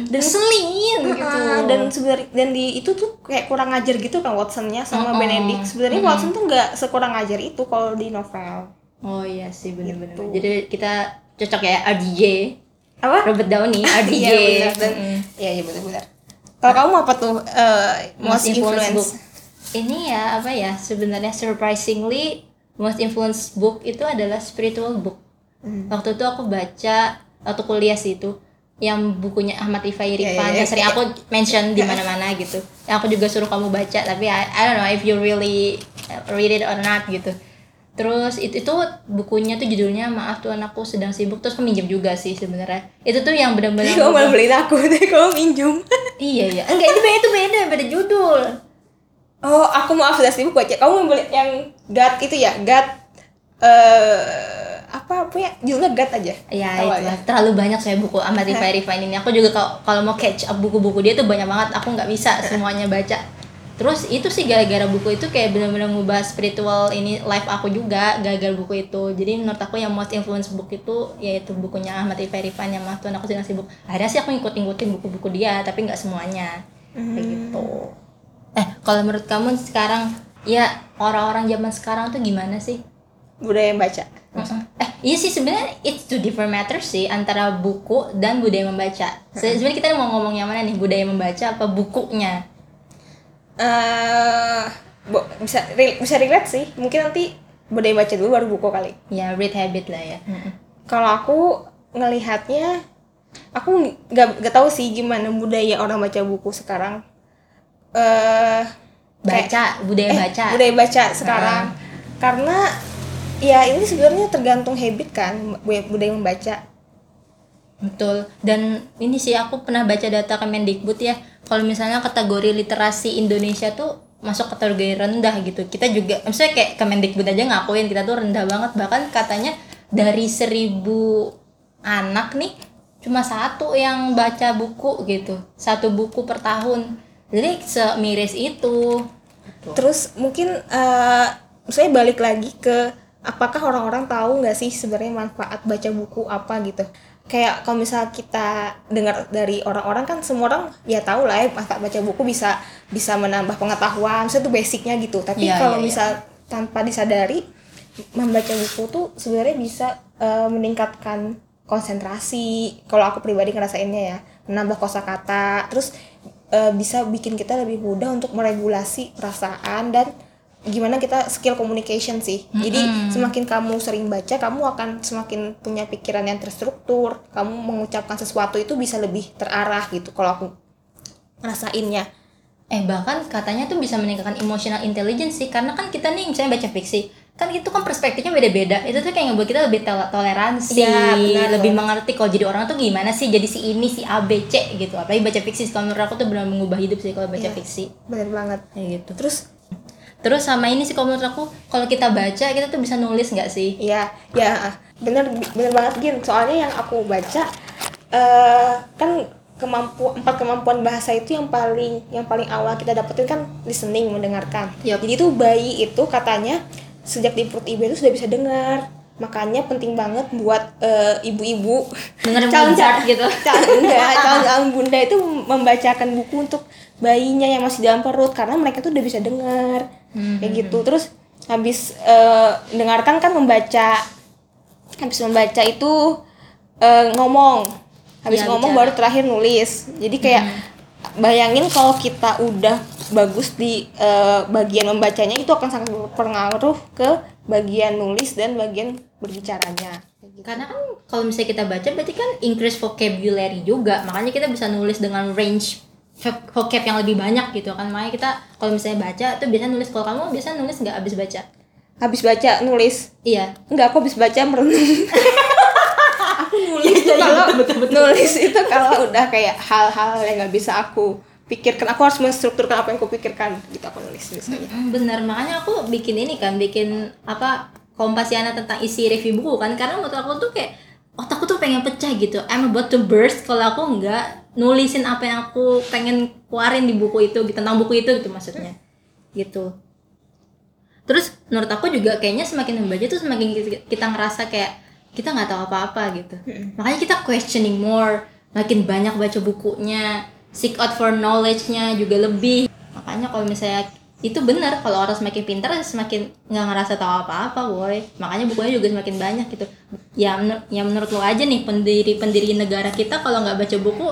dan selin (laughs) gitu. Ah, dan sebenarnya dan di itu tuh kayak kurang ajar gitu kan Watsonnya sama Mm-mm. Benedict sebenarnya Watson tuh nggak sekurang ajar itu kalau di novel Oh iya sih bener-bener. Gitu. Jadi kita cocok ya RDJ. apa Robert Downey (laughs) RDJ. iya benar dan Mm-mm. iya iya benar-benar kalau kamu apa tuh eh, most, influence, book. Ini ya apa ya sebenarnya surprisingly most influence book itu adalah spiritual book. waktu itu aku baca waktu kuliah sih itu yang bukunya Ahmad Rifai Iya, Rifan iya, yang sering iya. aku mention di mana-mana gitu yang aku juga suruh kamu baca tapi I, I don't know if you really read it or not gitu terus itu itu bukunya tuh judulnya maaf tuh anakku sedang sibuk. Terus aku minjem juga sih sebenarnya. Itu tuh yang benar-benar (laughs) kamu malah beliin aku? Tapi kamu minjem iya iya. Enggak itu beda itu beda beda judul. Oh aku maaf sudah sibuk baca kamu beli yang God itu ya? God eh apa apa ya? Judulnya God aja. Ya Awalnya. itu. terlalu banyak saya buku Rifai (laughs) Rifai ini. Aku juga kalau kalau mau catch up buku-buku dia tuh banyak banget. Aku nggak bisa (laughs) semuanya baca. Terus itu sih gara-gara buku itu kayak benar-benar ngubah spiritual ini life aku juga gara-gara buku itu. Jadi menurut aku yang most influence book itu yaitu bukunya Ahmad Rifai yang Tuhan aku sedang sibuk. Akhirnya sih aku ngikut-ngikutin buku-buku dia tapi nggak semuanya. Kayak gitu. Eh kalau menurut kamu sekarang ya orang-orang zaman sekarang tuh gimana sih? budaya membaca Mm-mm. Eh, iya sih sebenarnya it's two different matters sih antara buku dan budaya membaca. Se- Sebenarnya kita mau ngomong yang mana nih, budaya membaca apa bukunya? Eh bo- bisa re- bisa relate sih mungkin nanti budaya baca dulu baru buku kali Ya read habit lah ya. kalau aku ngelihatnya aku nggak nggak tahu sih gimana budaya orang baca buku sekarang eh kayak- Baca, budaya eh, baca. budaya baca sekarang karena ya ini sebenarnya tergantung habit kan bu- budaya membaca Betul. Dan ini sih aku pernah baca data Kemendikbud ya. Kalau misalnya kategori literasi Indonesia tuh masuk kategori rendah gitu. Kita juga misalnya kayak Kemendikbud aja ngakuin kita tuh rendah banget. Bahkan katanya dari seribu anak nih cuma satu yang baca buku gitu. Satu buku per tahun. Jadi semiris itu. terus mungkin eh saya balik lagi ke apakah orang-orang tahu nggak sih sebenarnya manfaat baca buku apa gitu kayak kalau misal kita dengar dari orang-orang kan semua orang ya tahu lah ya baca buku bisa bisa menambah pengetahuan. Itu basicnya gitu. Tapi Iya, kalau iya, iya. misal tanpa disadari membaca buku tuh sebenarnya bisa eh, meningkatkan konsentrasi. Kalau aku pribadi ngerasainnya ya menambah kosakata. Terus eh, bisa bikin kita lebih mudah untuk meregulasi perasaan dan gimana kita skill communication sih. Jadi semakin kamu sering baca kamu akan semakin punya pikiran yang terstruktur. Kamu mengucapkan sesuatu itu bisa lebih terarah gitu kalau aku ngerasainnya Eh bahkan katanya tuh bisa meningkatkan emotional intelligence sih karena kan kita nih misalnya baca fiksi kan itu kan perspektifnya beda-beda. Itu tuh kayak ngebuat kita lebih tol- toleransi Iya, benar lebih loh. mengerti kalau jadi orang tuh gimana sih jadi si ini si A B C gitu. Apalagi baca fiksi kalau menurut aku tuh benar mengubah hidup sih kalau baca Iya. fiksi. bener banget. Kayak gitu. Terus terus sama ini sih kalau menurut aku kalau kita baca kita tuh bisa nulis nggak sih Iya, ya bener bener banget Gin. Soalnya yang aku baca eh kan kemampu empat kemampuan bahasa itu yang paling yang paling awal kita dapetin kan listening mendengarkan. Yup. Jadi tuh bayi itu katanya sejak di perut ibu itu sudah bisa dengar. Makanya penting banget buat eh, ibu-ibu Dengerin (laughs) calon Mozart gitu. (laughs) calon enggak, calon calon bunda itu membacakan buku untuk bayinya yang masih dalam perut karena mereka tuh udah bisa dengar Hmm, kayak gitu. Terus habis eh, dengarkan kan membaca habis membaca itu eh, ngomong. Habis Iya, ngomong bicara. baru terakhir nulis. Jadi kayak bayangin kalau kita udah bagus di eh, bagian membacanya itu akan sangat berpengaruh ke bagian nulis dan bagian berbicaranya. Gitu. karena kan kalau misalnya kita baca berarti kan increase vocabulary juga. Makanya kita bisa nulis dengan range vocab yang lebih banyak gitu kan. Makanya kita kalau misalnya baca tuh biasanya nulis. Kalau kamu biasa nulis nggak habis baca? Habis baca nulis. Iya. Enggak aku habis baca merenung. (laughs) Aku nulis tuh. kalau nulis itu kalau udah kayak hal-hal yang nggak bisa aku pikirkan aku harus menstrukturkan apa yang aku pikirkan. Gitu aku nulis Hmm, bener makanya aku bikin ini kan bikin apa kompasiana tentang isi review buku kan. Karena menurut aku tuh kayak otakku tuh pengen pecah gitu. I'm about to burst. Kalau aku nggak nulisin apa yang aku pengen keluarin di buku itu gitu, tentang buku itu gitu maksudnya. Gitu. Terus menurut aku juga kayaknya semakin membaca tuh semakin kita, ngerasa kayak kita nggak tahu apa-apa gitu. Makanya kita questioning more makin banyak baca bukunya seek out for knowledge-nya juga lebih. Makanya kalau misalnya itu benar kalau orang semakin pintar semakin nggak ngerasa tahu apa-apa boy. Makanya bukunya juga semakin banyak gitu. Ya menur- ya menurut lo aja nih pendiri pendiri negara kita kalau nggak baca buku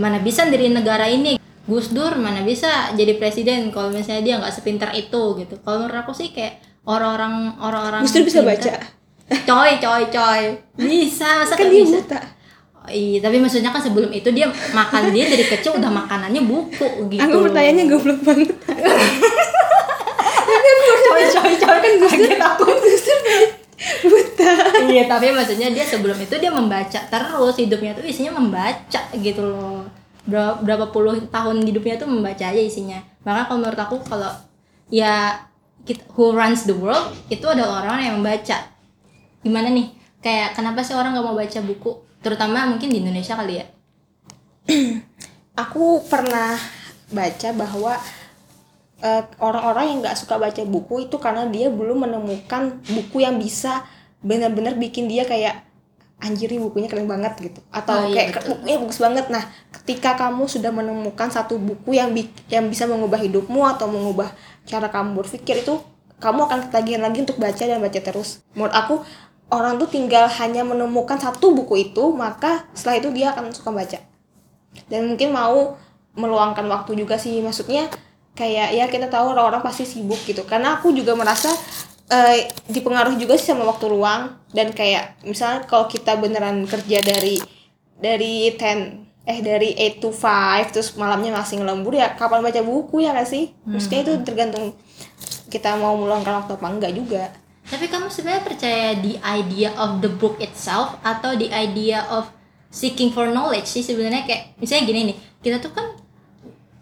mana bisa diri negara ini? Gus Dur mana bisa jadi presiden kalau misalnya dia nggak sepintar itu gitu. Kalau menurut aku sih kayak orang-orang orang-orang Gus Dur bisa pintar- baca? Coy coy coy. Bisa masa kan dia bisa? buta iya tapi maksudnya kan sebelum itu dia makan dia dari kecil udah makanannya buku gitu. Aku pertanyaannya goblok banget. Coy coy coy. kan kaget aku. Buta. Iya tapi maksudnya dia sebelum itu dia membaca terus hidupnya tuh isinya membaca gitu loh. Berapa, berapa puluh tahun hidupnya tuh membaca aja isinya. Makanya kalau menurut aku kalau ya kita, who runs the world itu adalah orang yang membaca. Gimana nih? Kayak kenapa sih orang nggak mau baca buku terutama mungkin di Indonesia kali ya? (clears throat) Aku pernah baca bahwa eh, orang-orang yang nggak suka baca buku itu karena dia belum menemukan buku yang bisa benar-benar bikin dia kayak anjir ini bukunya keren banget gitu. Atau Oh, iya, kayak bukunya bagus banget. Nah ketika kamu sudah menemukan satu buku yang bi- yang bisa mengubah hidupmu atau mengubah cara kamu berpikir itu kamu akan ketagihan lagi untuk baca dan baca terus. Menurut aku orang tuh tinggal hanya menemukan satu buku itu maka setelah itu dia akan suka baca. Dan mungkin mau meluangkan waktu juga sih maksudnya kayak ya kita tahu orang-orang pasti sibuk gitu. Karena aku juga merasa eh, dipengaruhi juga sih sama waktu luang. Dan kayak misalnya kalau kita beneran kerja dari dari 10 eh dari 8 to 5 terus malamnya masih ngelembur ya kapan baca buku ya gak sih? Maksudnya itu tergantung kita mau meluangkan waktu apa enggak juga Tapi kamu sebenarnya percaya di idea of the book itself atau di idea of seeking for knowledge sih sebenarnya? Kayak misalnya gini nih kita tuh kan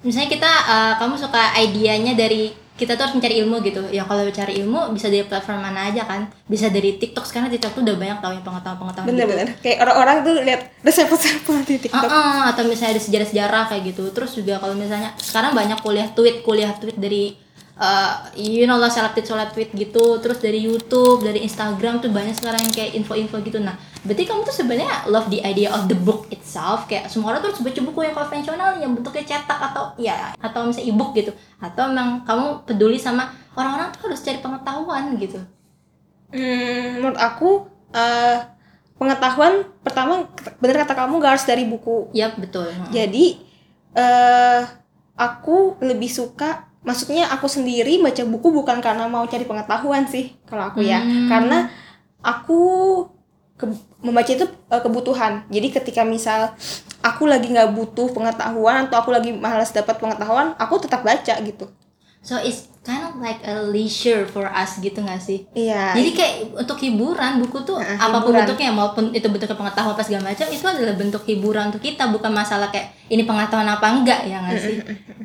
misalnya kita eh, kamu suka idenya dari kita tuh harus mencari ilmu gitu. Ya kalau cari ilmu bisa dari platform mana aja kan? Bisa dari TikTok sekarang TikTok tuh udah banyak tahu yang pengetahuan-pengetahuan gitu. bener-bener kayak orang-orang tuh lihat resep-resep di TikTok. Uh-uh, atau misalnya ada sejarah-sejarah kayak gitu. Terus juga kalau misalnya sekarang banyak kuliah tweet, kuliah tweet dari uh, you know lah seleb tweet seleb tweet gitu. Terus dari YouTube, dari Instagram tuh banyak sekarang yang kayak info-info gitu. Nah, berarti kamu tuh sebenarnya love the idea of the book itself. Kayak semua orang tuh harus baca buku yang konvensional yang bentuknya cetak atau ya atau misalnya ebook gitu. Atau memang kamu peduli sama orang-orang tuh harus cari pengetahuan gitu. Hmm, menurut aku eh, pengetahuan pertama bener kata kamu gak harus dari buku. Ya betul. Jadi eh aku lebih suka maksudnya aku sendiri baca buku bukan karena mau cari pengetahuan sih kalau aku ya. Hmm. Karena aku ke- membaca itu eh, kebutuhan. Jadi ketika misal aku lagi nggak butuh pengetahuan atau aku lagi malas dapat pengetahuan, aku tetap baca gitu. So it's kind of like a leisure for us gitu gak sih? Iya. Jadi kayak untuk hiburan buku tuh Heeh, apa pun hiburan. bentuknya maupun itu bentuknya pengetahuan apa segala macam itu adalah bentuk hiburan untuk kita bukan masalah kayak ini pengetahuan apa enggak ya nggak sih?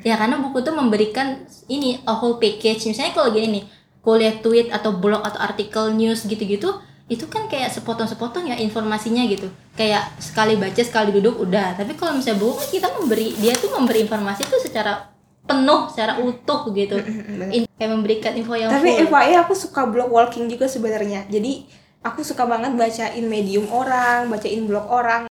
ya karena buku tuh memberikan ini a whole package misalnya kalau gini nih kuliah tweet atau blog atau artikel news gitu-gitu itu kan kayak sepotong-sepotong ya informasinya gitu kayak sekali baca sekali duduk udah tapi kalau misalnya buku kan kita memberi dia tuh memberi informasi tuh secara penuh secara utuh gitu In- kayak memberikan info yang Tapi full FYI aku suka blog walking juga sebenarnya. Jadi aku suka banget bacain medium orang, bacain blog orang.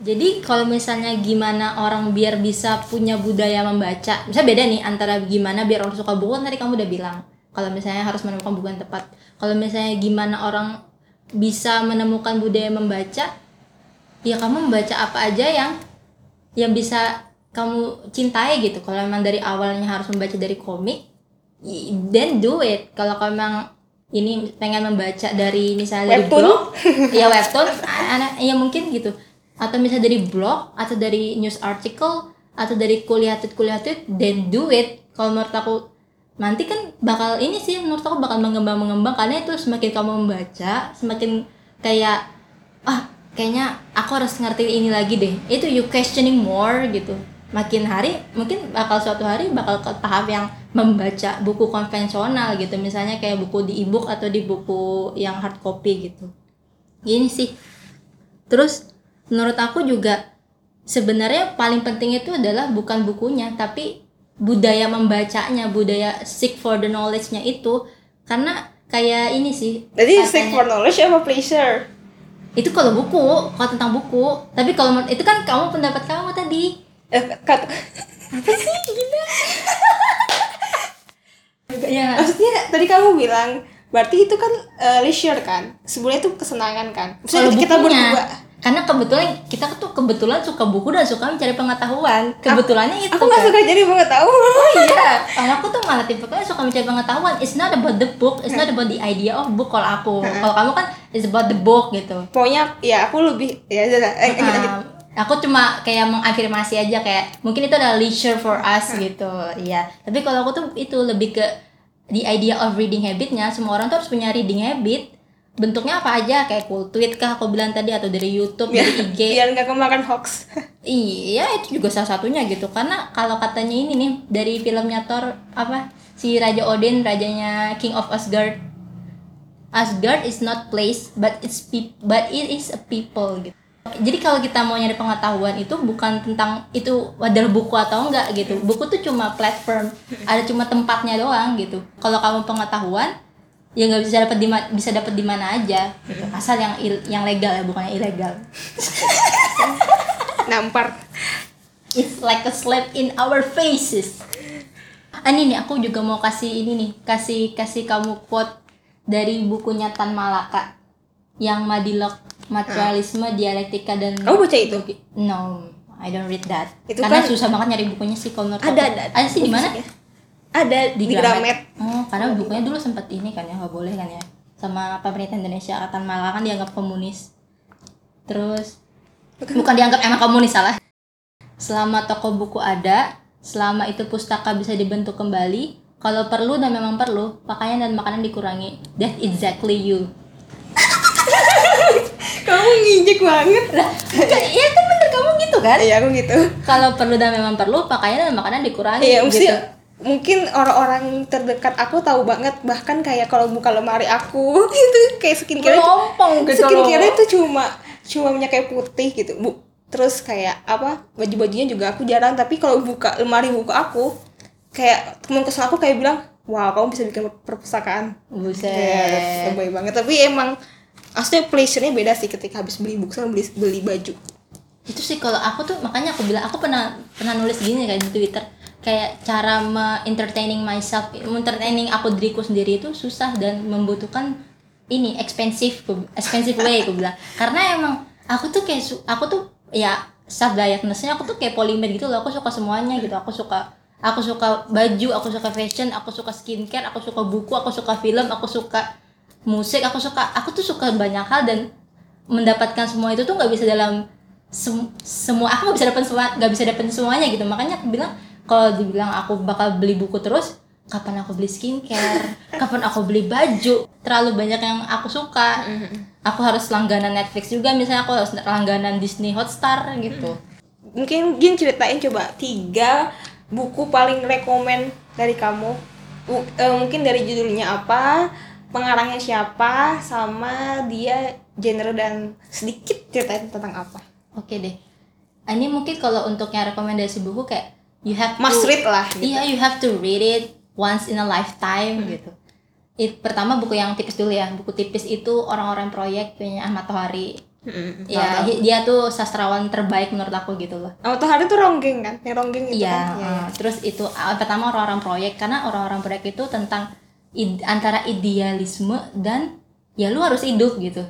Jadi kalau misalnya gimana orang biar bisa punya budaya membaca, misalnya beda nih antara gimana biar orang suka buku kan tadi kamu udah bilang. Kalau misalnya harus menemukan buku yang tepat. Kalau misalnya gimana orang bisa menemukan budaya membaca, ya kamu membaca apa aja yang yang bisa kamu cintai gitu. Kalau memang dari awalnya harus membaca dari komik, then do it. Kalau kamu memang ini pengen membaca dari misalnya dari Webtoon? blog, ya webtoon, (laughs) anak ya mungkin gitu. Atau misalnya dari blog atau dari news article atau dari kuliah tweet kuliah tweet, then do it. Kalau menurut aku nanti kan bakal ini sih menurut aku bakal mengembang mengembang karena itu semakin kamu membaca semakin kayak ah kayaknya aku harus ngerti ini lagi deh itu you questioning more gitu makin hari mungkin bakal suatu hari bakal ke tahap yang membaca buku konvensional gitu. Misalnya kayak buku di ebook atau di buku yang hard copy gitu. Ini sih. Terus menurut aku juga sebenarnya paling penting itu adalah bukan bukunya tapi budaya membacanya budaya seek for the knowledge-nya itu. Karena kayak ini sih Jadi katanya- seek for knowledge apa pleasure? itu kalau buku kalau tentang buku. Tapi kalau itu kan kamu pendapat kamu tadi Eh, kata, ya maksudnya tadi kamu bilang berarti itu kan eh, leisure kan? Sebenarnya itu kesenangan kan? Kalau kita bukunya. berdua. karena kebetulan kita tuh kebetulan suka buku dan suka mencari pengetahuan. Kebetulannya itu aku nggak kan. suka jadi pengetahuan. Oh iya. Kalau aku tuh malah tipe suka mencari pengetahuan. It's not about the book. It's not about the idea of book. Kalau aku kalau kamu kan it's about the book gitu. Pokoknya ya aku lebih ya ya, aku cuma kayak mengafirmasi aja kayak mungkin itu adalah leisure for us gitu. Iya. Tapi kalau aku tuh itu lebih ke the idea of reading habitnya semua orang tuh harus punya reading habit. Bentuknya apa aja? Kayak cool tweet kah aku bilang tadi atau dari YouTube biar, dari (laughs) IG biar nggak kemakan hoax. (laughs) Iya itu juga salah satunya gitu. Karena kalau katanya ini nih dari filmnya Thor apa si Raja Odin rajanya King of Asgard. Asgard is not place but it's peop but it is a people gitu jadi kalau kita mau nyari pengetahuan itu bukan tentang itu adalah buku atau enggak gitu. Buku tuh cuma platform. Ada cuma tempatnya doang gitu. Kalau kamu pengetahuan ya nggak bisa dapat di bisa dapat di mana aja. Gitu. asal yang il- yang legal ya bukannya ilegal. (laughs) Nampar. It's like a slap in our faces. Ah, ini nih aku juga mau kasih ini nih, kasih kasih kamu quote dari bukunya Tan Malaka yang Madilog Materialisme, Dialektika dan Kamu baca itu? No, I don't read that. Itu karena kan- susah banget nyari bukunya sih kalau ada aku. ada Ada sih di mana? ada di, Gramet Oh, karena bukunya dulu sempat ini kan ya nggak boleh kan ya sama pemerintah Indonesia Tan Malaka kan dianggap komunis. Terus bukan dianggap emang komunis salah. Selama toko buku ada, selama itu pustaka bisa dibentuk kembali, kalau perlu dan memang perlu, pakaian dan makanan dikurangi. That exactly you. (laughs) kamu ngijik banget Lah, iya kan bener kamu gitu kan? iya aku gitu Kalau perlu dan memang perlu, pakaian dan makanan dikurangi. iya mesti gitu. mungkin orang-orang terdekat aku tahu banget bahkan kayak kalau buka lemari aku (laughs) itu kayak skincare Melompong gitu skincare itu cuma cuma minyak kayak putih gitu bu terus kayak apa baju-bajunya juga aku jarang tapi kalau buka lemari buku aku kayak temen kesel aku kayak bilang wow kamu bisa bikin perpustakaan Buset. Lebay banget tapi emang aslinya pleasure-nya beda sih ketika habis beli buku sama beli beli baju. Itu sih kalau aku tuh makanya aku bilang aku pernah pernah nulis gini kan di Twitter. Kayak cara me entertaining myself entertaining aku diriku sendiri itu susah dan membutuhkan ini expensive expensive way aku bilang. Karena emang aku tuh kayak aku tuh ya self diagnosis aku tuh kayak polimer gitu loh. Aku suka semuanya gitu. Aku suka aku suka baju aku suka fashion aku suka skincare aku suka buku aku suka film aku suka musik aku suka aku tuh suka banyak hal dan mendapatkan semua itu tuh nggak bisa dalam sem- semua aku nggak bisa dapat semua nggak bisa dapat semuanya gitu. Makanya aku bilang kalau dibilang aku bakal beli buku terus kapan aku beli skincare? Kapan aku beli baju? Terlalu banyak yang aku suka. Aku harus langganan Netflix juga misalnya aku harus langganan Disney Hotstar gitu. Mungkin Gin ceritain coba tiga buku paling rekomen dari kamu. Eh, mungkin dari judulnya apa pengarangnya siapa sama dia genre dan sedikit ceritain tentang apa oke deh ini mungkin kalau untuk yang rekomendasi buku kayak you have to must read lah gitu. Iya, you have to read it once in a lifetime gitu. It, pertama buku yang tipis dulu ya. Buku tipis itu orang-orang proyek punya Ahmad Tohari. Mm-mm. Ya, hi- dia tuh sastrawan terbaik menurut aku gitu loh. Oh, tuh hari tuh ronggeng kan? Yang ronggeng itu Iya, kan? Iya. uh, terus itu uh, pertama orang-orang proyek karena orang-orang proyek itu tentang id- antara idealisme dan ya lu harus hidup gitu.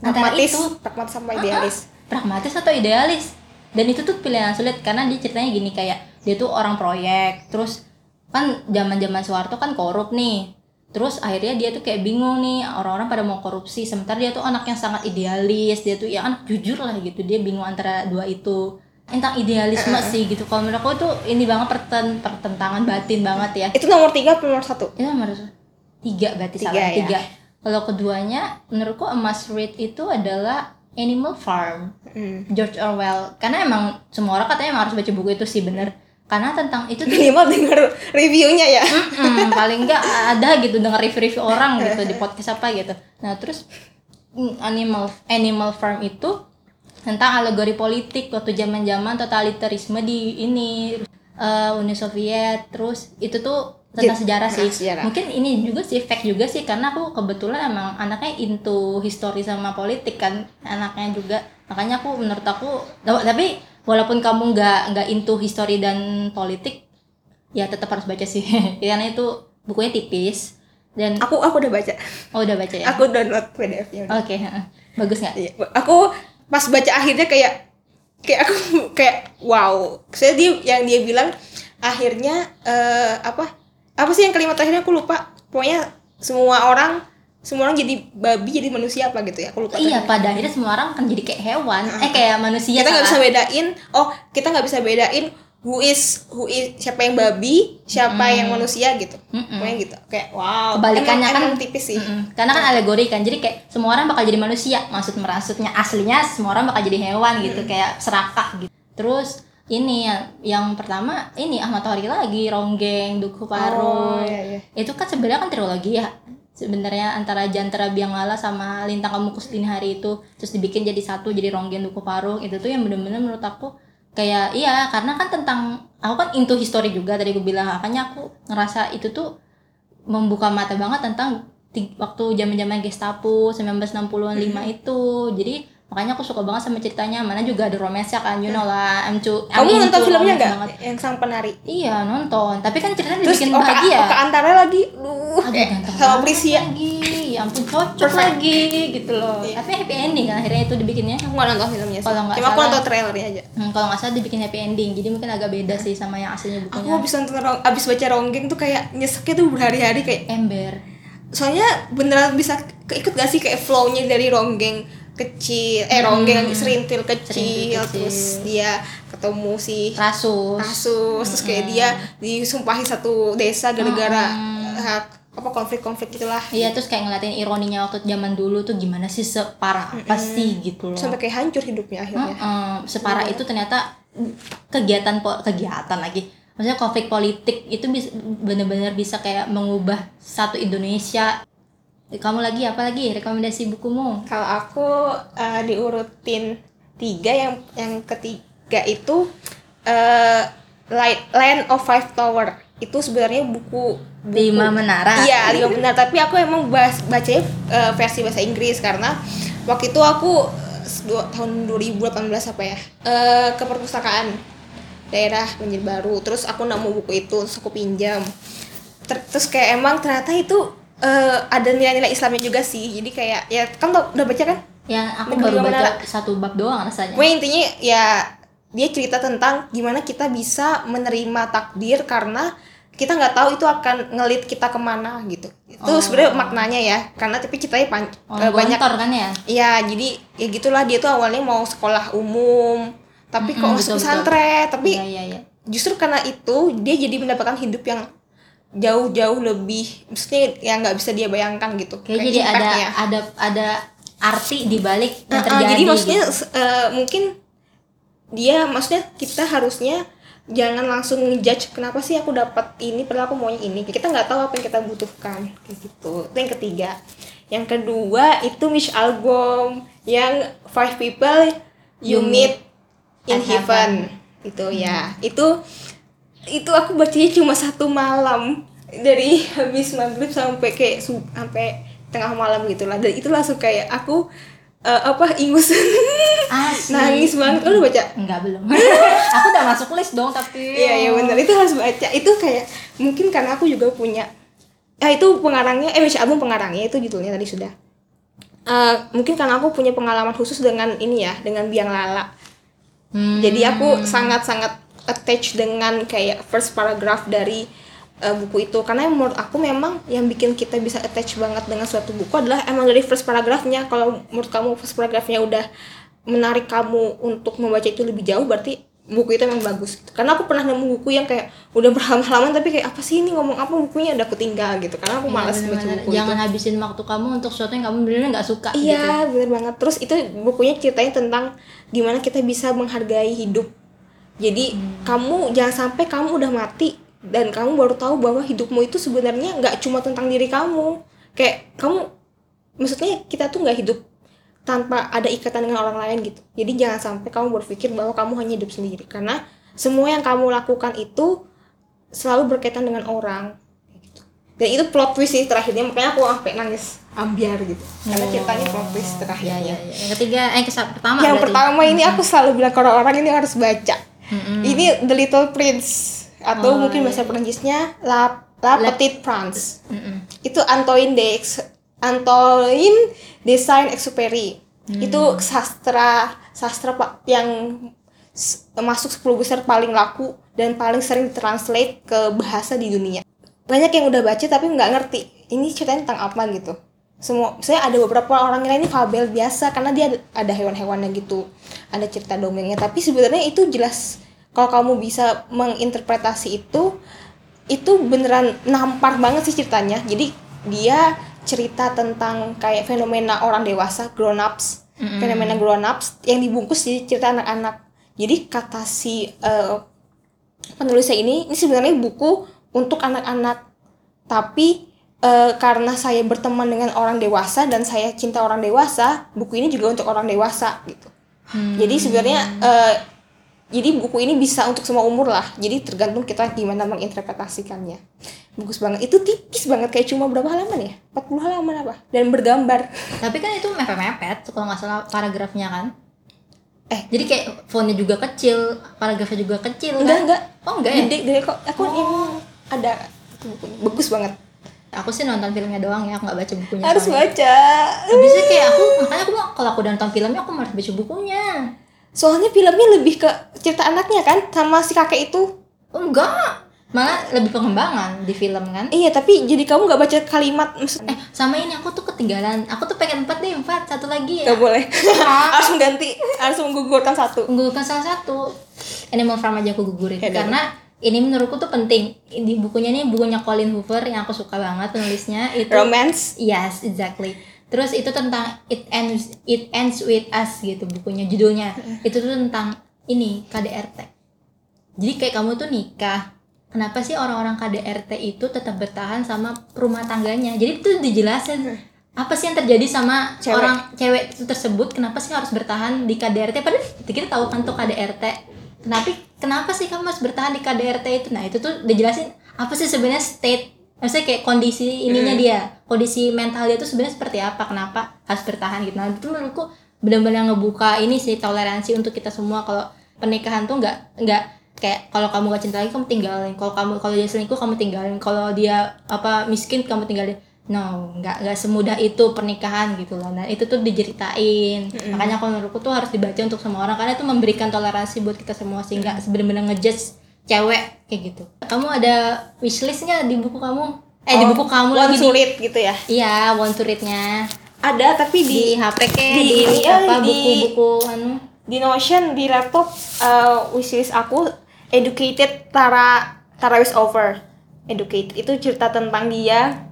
Antara Pragmatis, itu pragmatis sama idealis. pragmatis atau idealis. Dan itu tuh pilihan sulit karena dia ceritanya gini kayak dia tuh orang proyek terus kan zaman zaman Soeharto kan korup nih. Terus akhirnya dia tuh kayak bingung nih orang-orang pada mau korupsi. Sementara dia tuh anak yang sangat idealis dia tuh ya anak jujur lah gitu. Dia bingung antara dua itu tentang idealisme sih gitu. Kalau menurut aku tuh ini banget perten pertentangan batin banget ya. Itu nomor tiga atau nomor satu? itu nomor tiga berarti Tiga, salah ya. tiga. Kalau keduanya menurutku a must read itu adalah Animal Farm. Hmm. George Orwell. Karena emang semua orang katanya emang harus baca buku itu sih bener. Karena tentang itu tuh Minimal denger reviewnya ya. mm, (laughs) paling enggak ada gitu dengar review-review orang gitu di podcast apa gitu. Nah terus mm, Animal Animal Farm itu tentang alegori politik waktu zaman-zaman totalitarisme di ini eh, Uni Soviet terus itu tuh tentang Jadi- sejarah sih sejarah. mungkin ini juga sih fact juga sih karena aku kebetulan emang anaknya into history sama politik kan anaknya juga makanya aku menurut aku tapi walaupun kamu nggak nggak into history dan politik ya tetap harus baca sih (laughs) karena itu bukunya tipis dan Aku aku udah baca. oh udah baca ya Aku download PDF-nya. oke heeh. bagus nggak Iya. Aku pas baca akhirnya kayak kayak aku (laughs) kayak wow. Saya dia yang dia bilang akhirnya eh, apa apa sih yang kalimat terakhirnya aku lupa. Pokoknya semua orang semua orang jadi babi jadi manusia apa gitu ya aku lupa. Iya pada akhirnya semua orang kan jadi kayak hewan. Eh kayak manusia kita nggak bisa salah. bedain oh kita nggak bisa bedain who is who is siapa yang babi siapa yang manusia gitu. Mm-mm. pokoknya gitu. Kayak wow. Kebalikannya emang, kan emang tipis sih. Mm-mm. karena kan alegori kan. Jadi kayak semua orang bakal jadi manusia. Maksud merasutnya aslinya semua orang bakal jadi hewan gitu. Kayak serakah gitu. Terus ini yang, yang pertama ini Ahmad Tori lagi Ronggeng Duku Paro. Oh, iya, iya. itu kan sebenarnya kan trilogi ya. Sebenarnya antara Jantara Bianglala sama Lintang Kamukus Dini Hari itu terus dibikin jadi satu jadi Ronggeng Duku Paro. Itu tuh yang bener-bener menurut aku kayak iya karena kan tentang aku kan into history juga tadi gue bilang makanya aku ngerasa itu tuh membuka mata banget tentang waktu zaman-zaman Gestapo 1965 itu. Jadi makanya aku suka banget sama ceritanya. Mana juga ada romance kan you know lah. I'm cu- I'm kamu nonton filmnya nggak? yang sang penari? Iya nonton. Tapi kan ceritanya terus dibikin Oka, bahagia. Oka Antara lagi. Duh. Aduh, ganteng sama Prisia lagi. Ya ampun cocok Perfect. lagi gitu loh. Iya. tapi happy ending kan akhirnya itu dibikinnya. Aku nggak nonton filmnya sih. Kalau nggak cuma aku nonton trailernya aja. Hmm, kalau nggak salah dibikin happy ending. Jadi mungkin agak beda sih sama yang aslinya aku bukunya. habis nonton Rong- abis baca Ronggeng tuh kayak nyeseknya tuh berhari-hari kayak ember. Soalnya beneran bisa keikut gak sih kayak flow-nya dari ronggeng kecil eh ronggeng serintil kecil, Serintil kecil. terus dia ketemu si rasus. Kasus terus kayak dia disumpahi satu desa gara-gara eh, apa konflik-konflik gitulah Iya terus kayak ngeliatin ironinya waktu zaman dulu tuh gimana sih separah apa sih gitu loh. sampai kayak hancur hidupnya akhirnya. Heeh, separah itu ternyata kegiatan kegiatan lagi. Maksudnya konflik politik itu bisa benar-benar bisa kayak mengubah satu Indonesia. Kamu lagi apa lagi rekomendasi bukumu? kalau aku eh, diurutin tiga yang yang ketiga itu eh Light Land of Five Tower itu sebenarnya buku, buku Lima menara. Iya, lima benar. Tapi aku emang bahas, bacanya eh, versi bahasa Inggris karena waktu itu aku dua, tahun 2018 apa ya eh, ke perpustakaan daerah Banjarbaru. Terus aku nemu buku itu, terus aku pinjam. Ter- terus kayak emang ternyata itu eh, ada nilai-nilai Islamnya juga sih. Jadi kayak ya kan tau, udah baca kan? Ya aku Negeri baru baca Menara. satu bab doang rasanya. Pokoknya intinya ya dia cerita tentang gimana kita bisa menerima takdir karena kita nggak tahu itu akan ngelit kita ke mana gitu. Itu Oh. sebenarnya maknanya ya. Karena tapi ceritanya pan- Oh, eh, banyak kan ya? Iya, jadi ya gitulah dia tuh awalnya mau sekolah umum, tapi kok Mm-mm, masuk betul, pesantren, tapi Iya iya iya. justru karena itu dia jadi mendapatkan hidup yang jauh-jauh lebih maksudnya yang nggak bisa dia bayangkan gitu. Kayak jadi ada ada ada arti di balik yang terjadi. jadi maksudnya gitu. eh, mungkin dia maksudnya kita harusnya jangan langsung ngejudge kenapa sih aku dapat ini padahal aku maunya ini kita nggak tahu apa yang kita butuhkan kayak gitu itu yang ketiga yang kedua itu Mish album yang Five People You, You Meet in at Heaven itu ya itu itu aku bacanya cuma satu malam. Dari habis maghrib sampai kayak sampai tengah malam gitulah dan itu langsung kayak aku eh, apa ingus. (laughs) Asli. nangis banget. Udah baca? Enggak belum. (laughs) aku udah masuk list dong tapi. iya iya benar itu harus baca. Itu kayak mungkin karena aku juga punya ah itu pengarangnya eh album pengarangnya itu judulnya tadi sudah. Eh, mungkin karena aku punya pengalaman khusus dengan ini ya dengan biang lala. Hmm. Jadi aku sangat-sangat attach dengan kayak first paragraph dari uh, buku itu karena menurut aku memang yang bikin kita bisa attach banget dengan suatu buku adalah emang dari first paragraphnya. Kalau menurut kamu first paragraphnya udah menarik kamu untuk membaca itu lebih jauh berarti buku itu emang bagus. Karena aku pernah nemu buku yang kayak udah berhalaman-halaman tapi kayak apa sih ini ngomong apa bukunya udah ketinggal gitu. Karena aku Iya, malas baca buku Jangan itu. habisin waktu kamu untuk sesuatu yang kamu bener-bener nggak suka gitu. Iya, bener banget. Terus itu bukunya ceritain tentang gimana kita bisa menghargai hidup. Jadi kamu jangan sampai kamu udah mati dan kamu baru tahu bahwa hidupmu itu sebenarnya nggak cuma tentang diri kamu. Kayak kamu, maksudnya kita tuh nggak hidup tanpa ada ikatan dengan orang lain gitu. Jadi jangan sampai kamu berpikir bahwa kamu hanya hidup sendiri karena semua yang kamu lakukan itu selalu berkaitan dengan orang. Gitu. Dan itu plot twist sih terakhirnya makanya aku sampai nangis ambiar gitu. Karena ceritanya plot twist Iya, terakhirnya. iya, iya. Yang ketiga, eh kes pertama Yang berarti. pertama ini aku selalu bilang ke orang-orang ini harus baca. Mm-mm. Ini The Little Prince atau Oh, mungkin bahasa Perancisnya La La La- Petite Prince. Mm-mm. Itu Antoine de Ex- Antoine de Saint-Exupéry. Itu sastra sastra pak yang masuk 10 besar paling laku dan paling sering translate ke bahasa di dunia. Banyak yang udah baca tapi nggak ngerti ini ceritanya tentang apa gitu. Semua saya ada beberapa orang yang ini fabel biasa karena dia ada hewan-hewannya gitu. Ada cerita dongengnya tapi sebenarnya itu jelas kalau kamu bisa menginterpretasi itu itu beneran nampar banget sih ceritanya. Jadi dia cerita tentang kayak fenomena orang dewasa, grown ups, fenomena grown ups yang dibungkus jadi cerita anak-anak. Jadi kata si eh, penulisnya ini ini sebenarnya buku untuk anak-anak. Tapi eh, karena saya berteman dengan orang dewasa dan saya cinta orang dewasa, buku ini juga untuk orang dewasa gitu. Jadi sebenarnya eh, jadi buku ini bisa untuk semua umur lah. Jadi tergantung kita gimana menginterpretasikannya. Bagus banget. Itu tipis banget kayak cuma berapa halaman ya? 40 halaman apa? Dan bergambar. Tapi kan itu mepet-mepet kalau nggak salah paragrafnya kan. Eh. jadi kayak fontnya juga kecil, paragrafnya juga kecil Enggak, kan? enggak. Oh enggak ya? Gede, gede kok. Aku Oh. ini ada bukunya. Bagus banget. Aku sih nonton filmnya doang ya, aku nggak baca bukunya. Harus soalnya. baca. Biasanya kayak aku, makanya aku kalau aku udah nonton filmnya aku harus baca bukunya. Soalnya filmnya lebih ke cerita anaknya kan sama si kakek itu. Oh, enggak, malah lebih pengembangan di film kan. Iya, tapi jadi kamu nggak baca kalimat maksudnya. Eh, sama ini aku tuh ketinggalan. Aku tuh pengen empat deh, empat satu lagi ya. Gak boleh. (laughs) harus mengganti, harus menggugurkan satu. Menggugurkan salah satu. Animal Farm aja aku gugurin Ya, karena ini menurutku tuh penting. Di bukunya ini bukunya Colin Hoover yang aku suka banget penulisnya itu. Romance. Yes, exactly. Terus itu tentang it ends it ends with us gitu bukunya judulnya. Itu tuh tentang ini KDRT. Jadi kayak kamu tuh nikah. Kenapa sih orang-orang KDRT itu tetap bertahan sama rumah tangganya? Jadi itu dijelasin apa sih yang terjadi sama Cewek. orang cewek itu tersebut kenapa sih harus bertahan di KDRT padahal kita tahu kan tuh KDRT kenapa kenapa sih kamu harus bertahan di KDRT itu? Nah itu tuh dijelasin apa sih sebenarnya state maksudnya kayak kondisi ininya dia kondisi mental dia tuh sebenarnya seperti apa? Kenapa harus bertahan gitu? Nah itu menurutku benar-benar ngebuka ini sih toleransi untuk kita semua. Kalau pernikahan tuh nggak nggak kayak kalau kamu gak cinta lagi kamu tinggalin. Kalau kamu kalau dia selingkuh kamu tinggalin. Kalau dia apa miskin kamu tinggalin no nggak nggak semudah itu pernikahan gitu loh. Nah itu tuh diceritain. Makanya kalau menurutku tuh harus dibaca untuk semua orang karena itu memberikan toleransi buat kita semua sehingga benar-benar ngejudge cewek kayak gitu. Kamu ada wishlist nggak di buku kamu? Eh di Oh, buku kamu one lagi to di read gitu ya. iya want to read-nya Ada tapi di di HP kayak di di, eh, apa di- buku-buku anu. di Notion di laptop uh, wishlist aku educated Tara Tara is over. Educated itu cerita tentang dia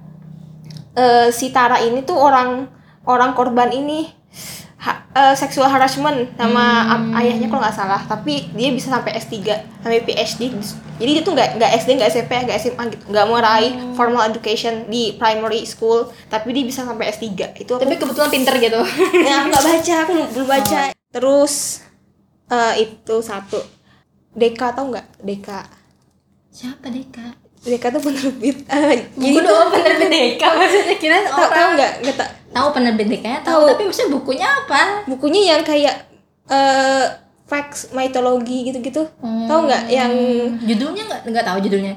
Eh, si Tara ini tuh orang orang korban ini ha, eh, sexual harassment sama ap- ayahnya kalau nggak salah. Tapi dia bisa sampai S3 sampai PhD jadi dia tuh nggak nggak SD nggak SMP nggak SMA gitu. Nggak meraih formal education di primary school. Tapi dia bisa sampai S3 itu aku tapi kebetulan pinter gitu. (laughs) Ya aku nggak baca aku belum- baca. Terus eh, itu satu. Deka tau nggak? Deka. Siapa Deka Deka tuh penerbit eh, buku doang penerbit Deka maksudnya kira (laughs) tau tau orang nggak? Nggak tak tahu penerbit Dekanya tahu Tahu. tapi maksudnya bukunya apa? Bukunya yang kayak eh facts mitologi gitu-gitu. Tau nggak yang Hmm, judulnya nggak nggak tahu judulnya?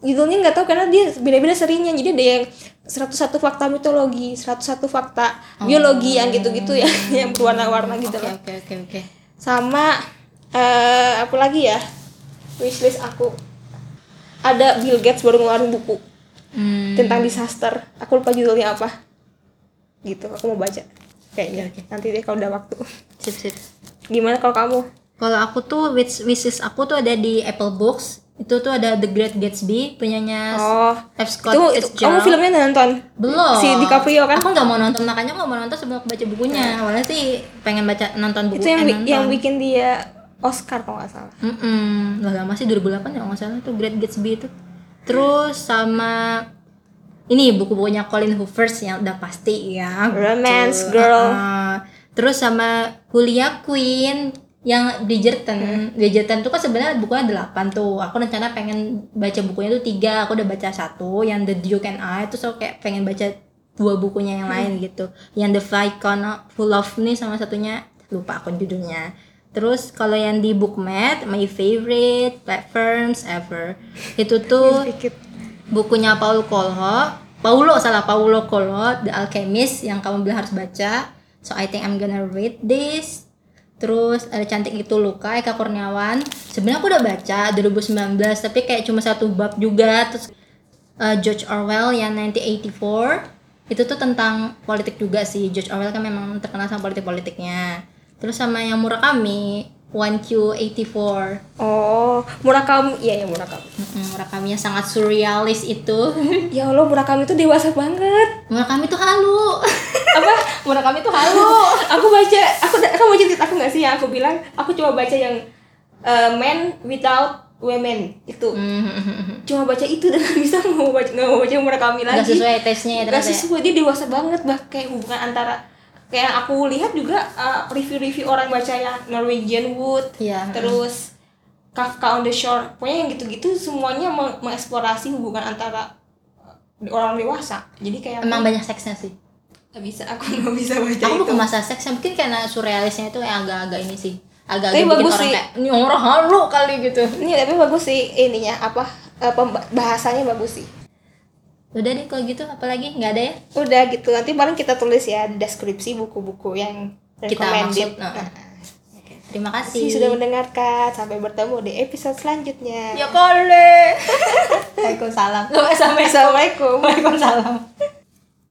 Judulnya nggak tahu karena dia beda-beda serinya. Jadi ada yang 101 fakta mitologi 101 fakta biologi yang gitu-gitu ya (laughs) yang berwarna-warna gitu oke loh. oke oke oke. Sama eh apa lagi ya? Wishlist aku ada Bill Gates baru ngeluarin buku Hmm, tentang disaster. Aku lupa judulnya apa. Gitu aku mau baca. Kayaknya. Nanti deh kalau udah waktu. Sip sip. Gimana kalau kamu? Kalau aku tuh wish wishes aku tuh ada di Apple Books. Itu tuh ada The Great Gatsby punyanya oh. F. Scott itu, itu kamu filmnya udah nonton? Belum. Si DiCaprio kan? Aku nggak mau nonton makanya nggak mau nonton sebelum aku baca bukunya. Awalnya sih pengen baca nonton buku itu yang eh, nonton. yang bikin dia Oscar kalau nggak salah Mm-mm. Udah lama sih 2008 ya nggak salah tuh Great Gatsby itu. Terus sama ini buku-bukunya Colin Hoover yang udah pasti ya. Romance gitu. Girl. Ah. terus sama Julia Quinn yang Bridgerton. Bridgerton tuh kan sebenarnya bukunya 8 tuh. Aku rencana pengen baca bukunya tuh tiga. Aku udah baca satu yang The Duke and I terus aku kayak pengen baca dua bukunya yang lain gitu. Yang The Vicon Full of nih sama satunya lupa aku judulnya. Terus kalau yang di Bookmat, my favorite platforms ever. Itu tuh (laughs) bukunya Paul Coelho, Paulo salah Paulo Coelho, The Alchemist yang kamu bilang harus baca. so I think I'm gonna read this. Terus ada cantik itu Luka Eka Kurniawan. Sebenarnya aku udah baca 2019 tapi kayak cuma satu bab juga. Terus uh, George Orwell yang 1984 itu tuh tentang politik juga sih. George Orwell kan memang terkenal sama politik-politiknya terus sama yang Murakami 1Q84 Oh, Murakami, iya ya Murakami. Mm-mm, Murakami yang sangat surrealis itu (laughs) Ya Allah, Murakami itu dewasa banget. Murakami tuh halu (laughs) Apa? Murakami tuh halu aku baca, aku kamu baca cerita aku nggak sih yang aku bilang? Aku cuma baca yang uh, Men Without Women itu. Hmm. Cuma baca itu dan nggak bisa nggak mau baca nggak mau baca Murakami lagi. Gak sesuai tesnya ya Gak ternyata ya. sesuai dia dewasa banget bah kayak hubungan antara kayak aku lihat juga uh, review-review orang baca yang Norwegian Wood Iya. terus Kafka on the Shore pokoknya yang gitu-gitu semuanya meng- mengeksplorasi hubungan antara uh, orang dewasa. Jadi kayak Emang banyak seksnya sih? Nggak bisa aku (laughs) nggak bisa baca Aku itu. bukan masalah seksnya Mungkin karena surrealisnya itu yang agak-agak ini sih. Agak-agak Tapi bagus orang sih. kayak Ini orang halu kali gitu. Ini tapi bagus sih ininya apa pemba- bahasanya bagus sih Udah deh kalau gitu apalagi? Nggak ada ya? Udah gitu nanti paling kita tulis ya deskripsi buku-buku yang Kita maksud, nah. Nah, Terima kasih. sudah mendengarkan. Sampai bertemu di episode selanjutnya. Ya kali. (laughs) Waalaikumsalam. Assalamualaikum Waalaikumsalam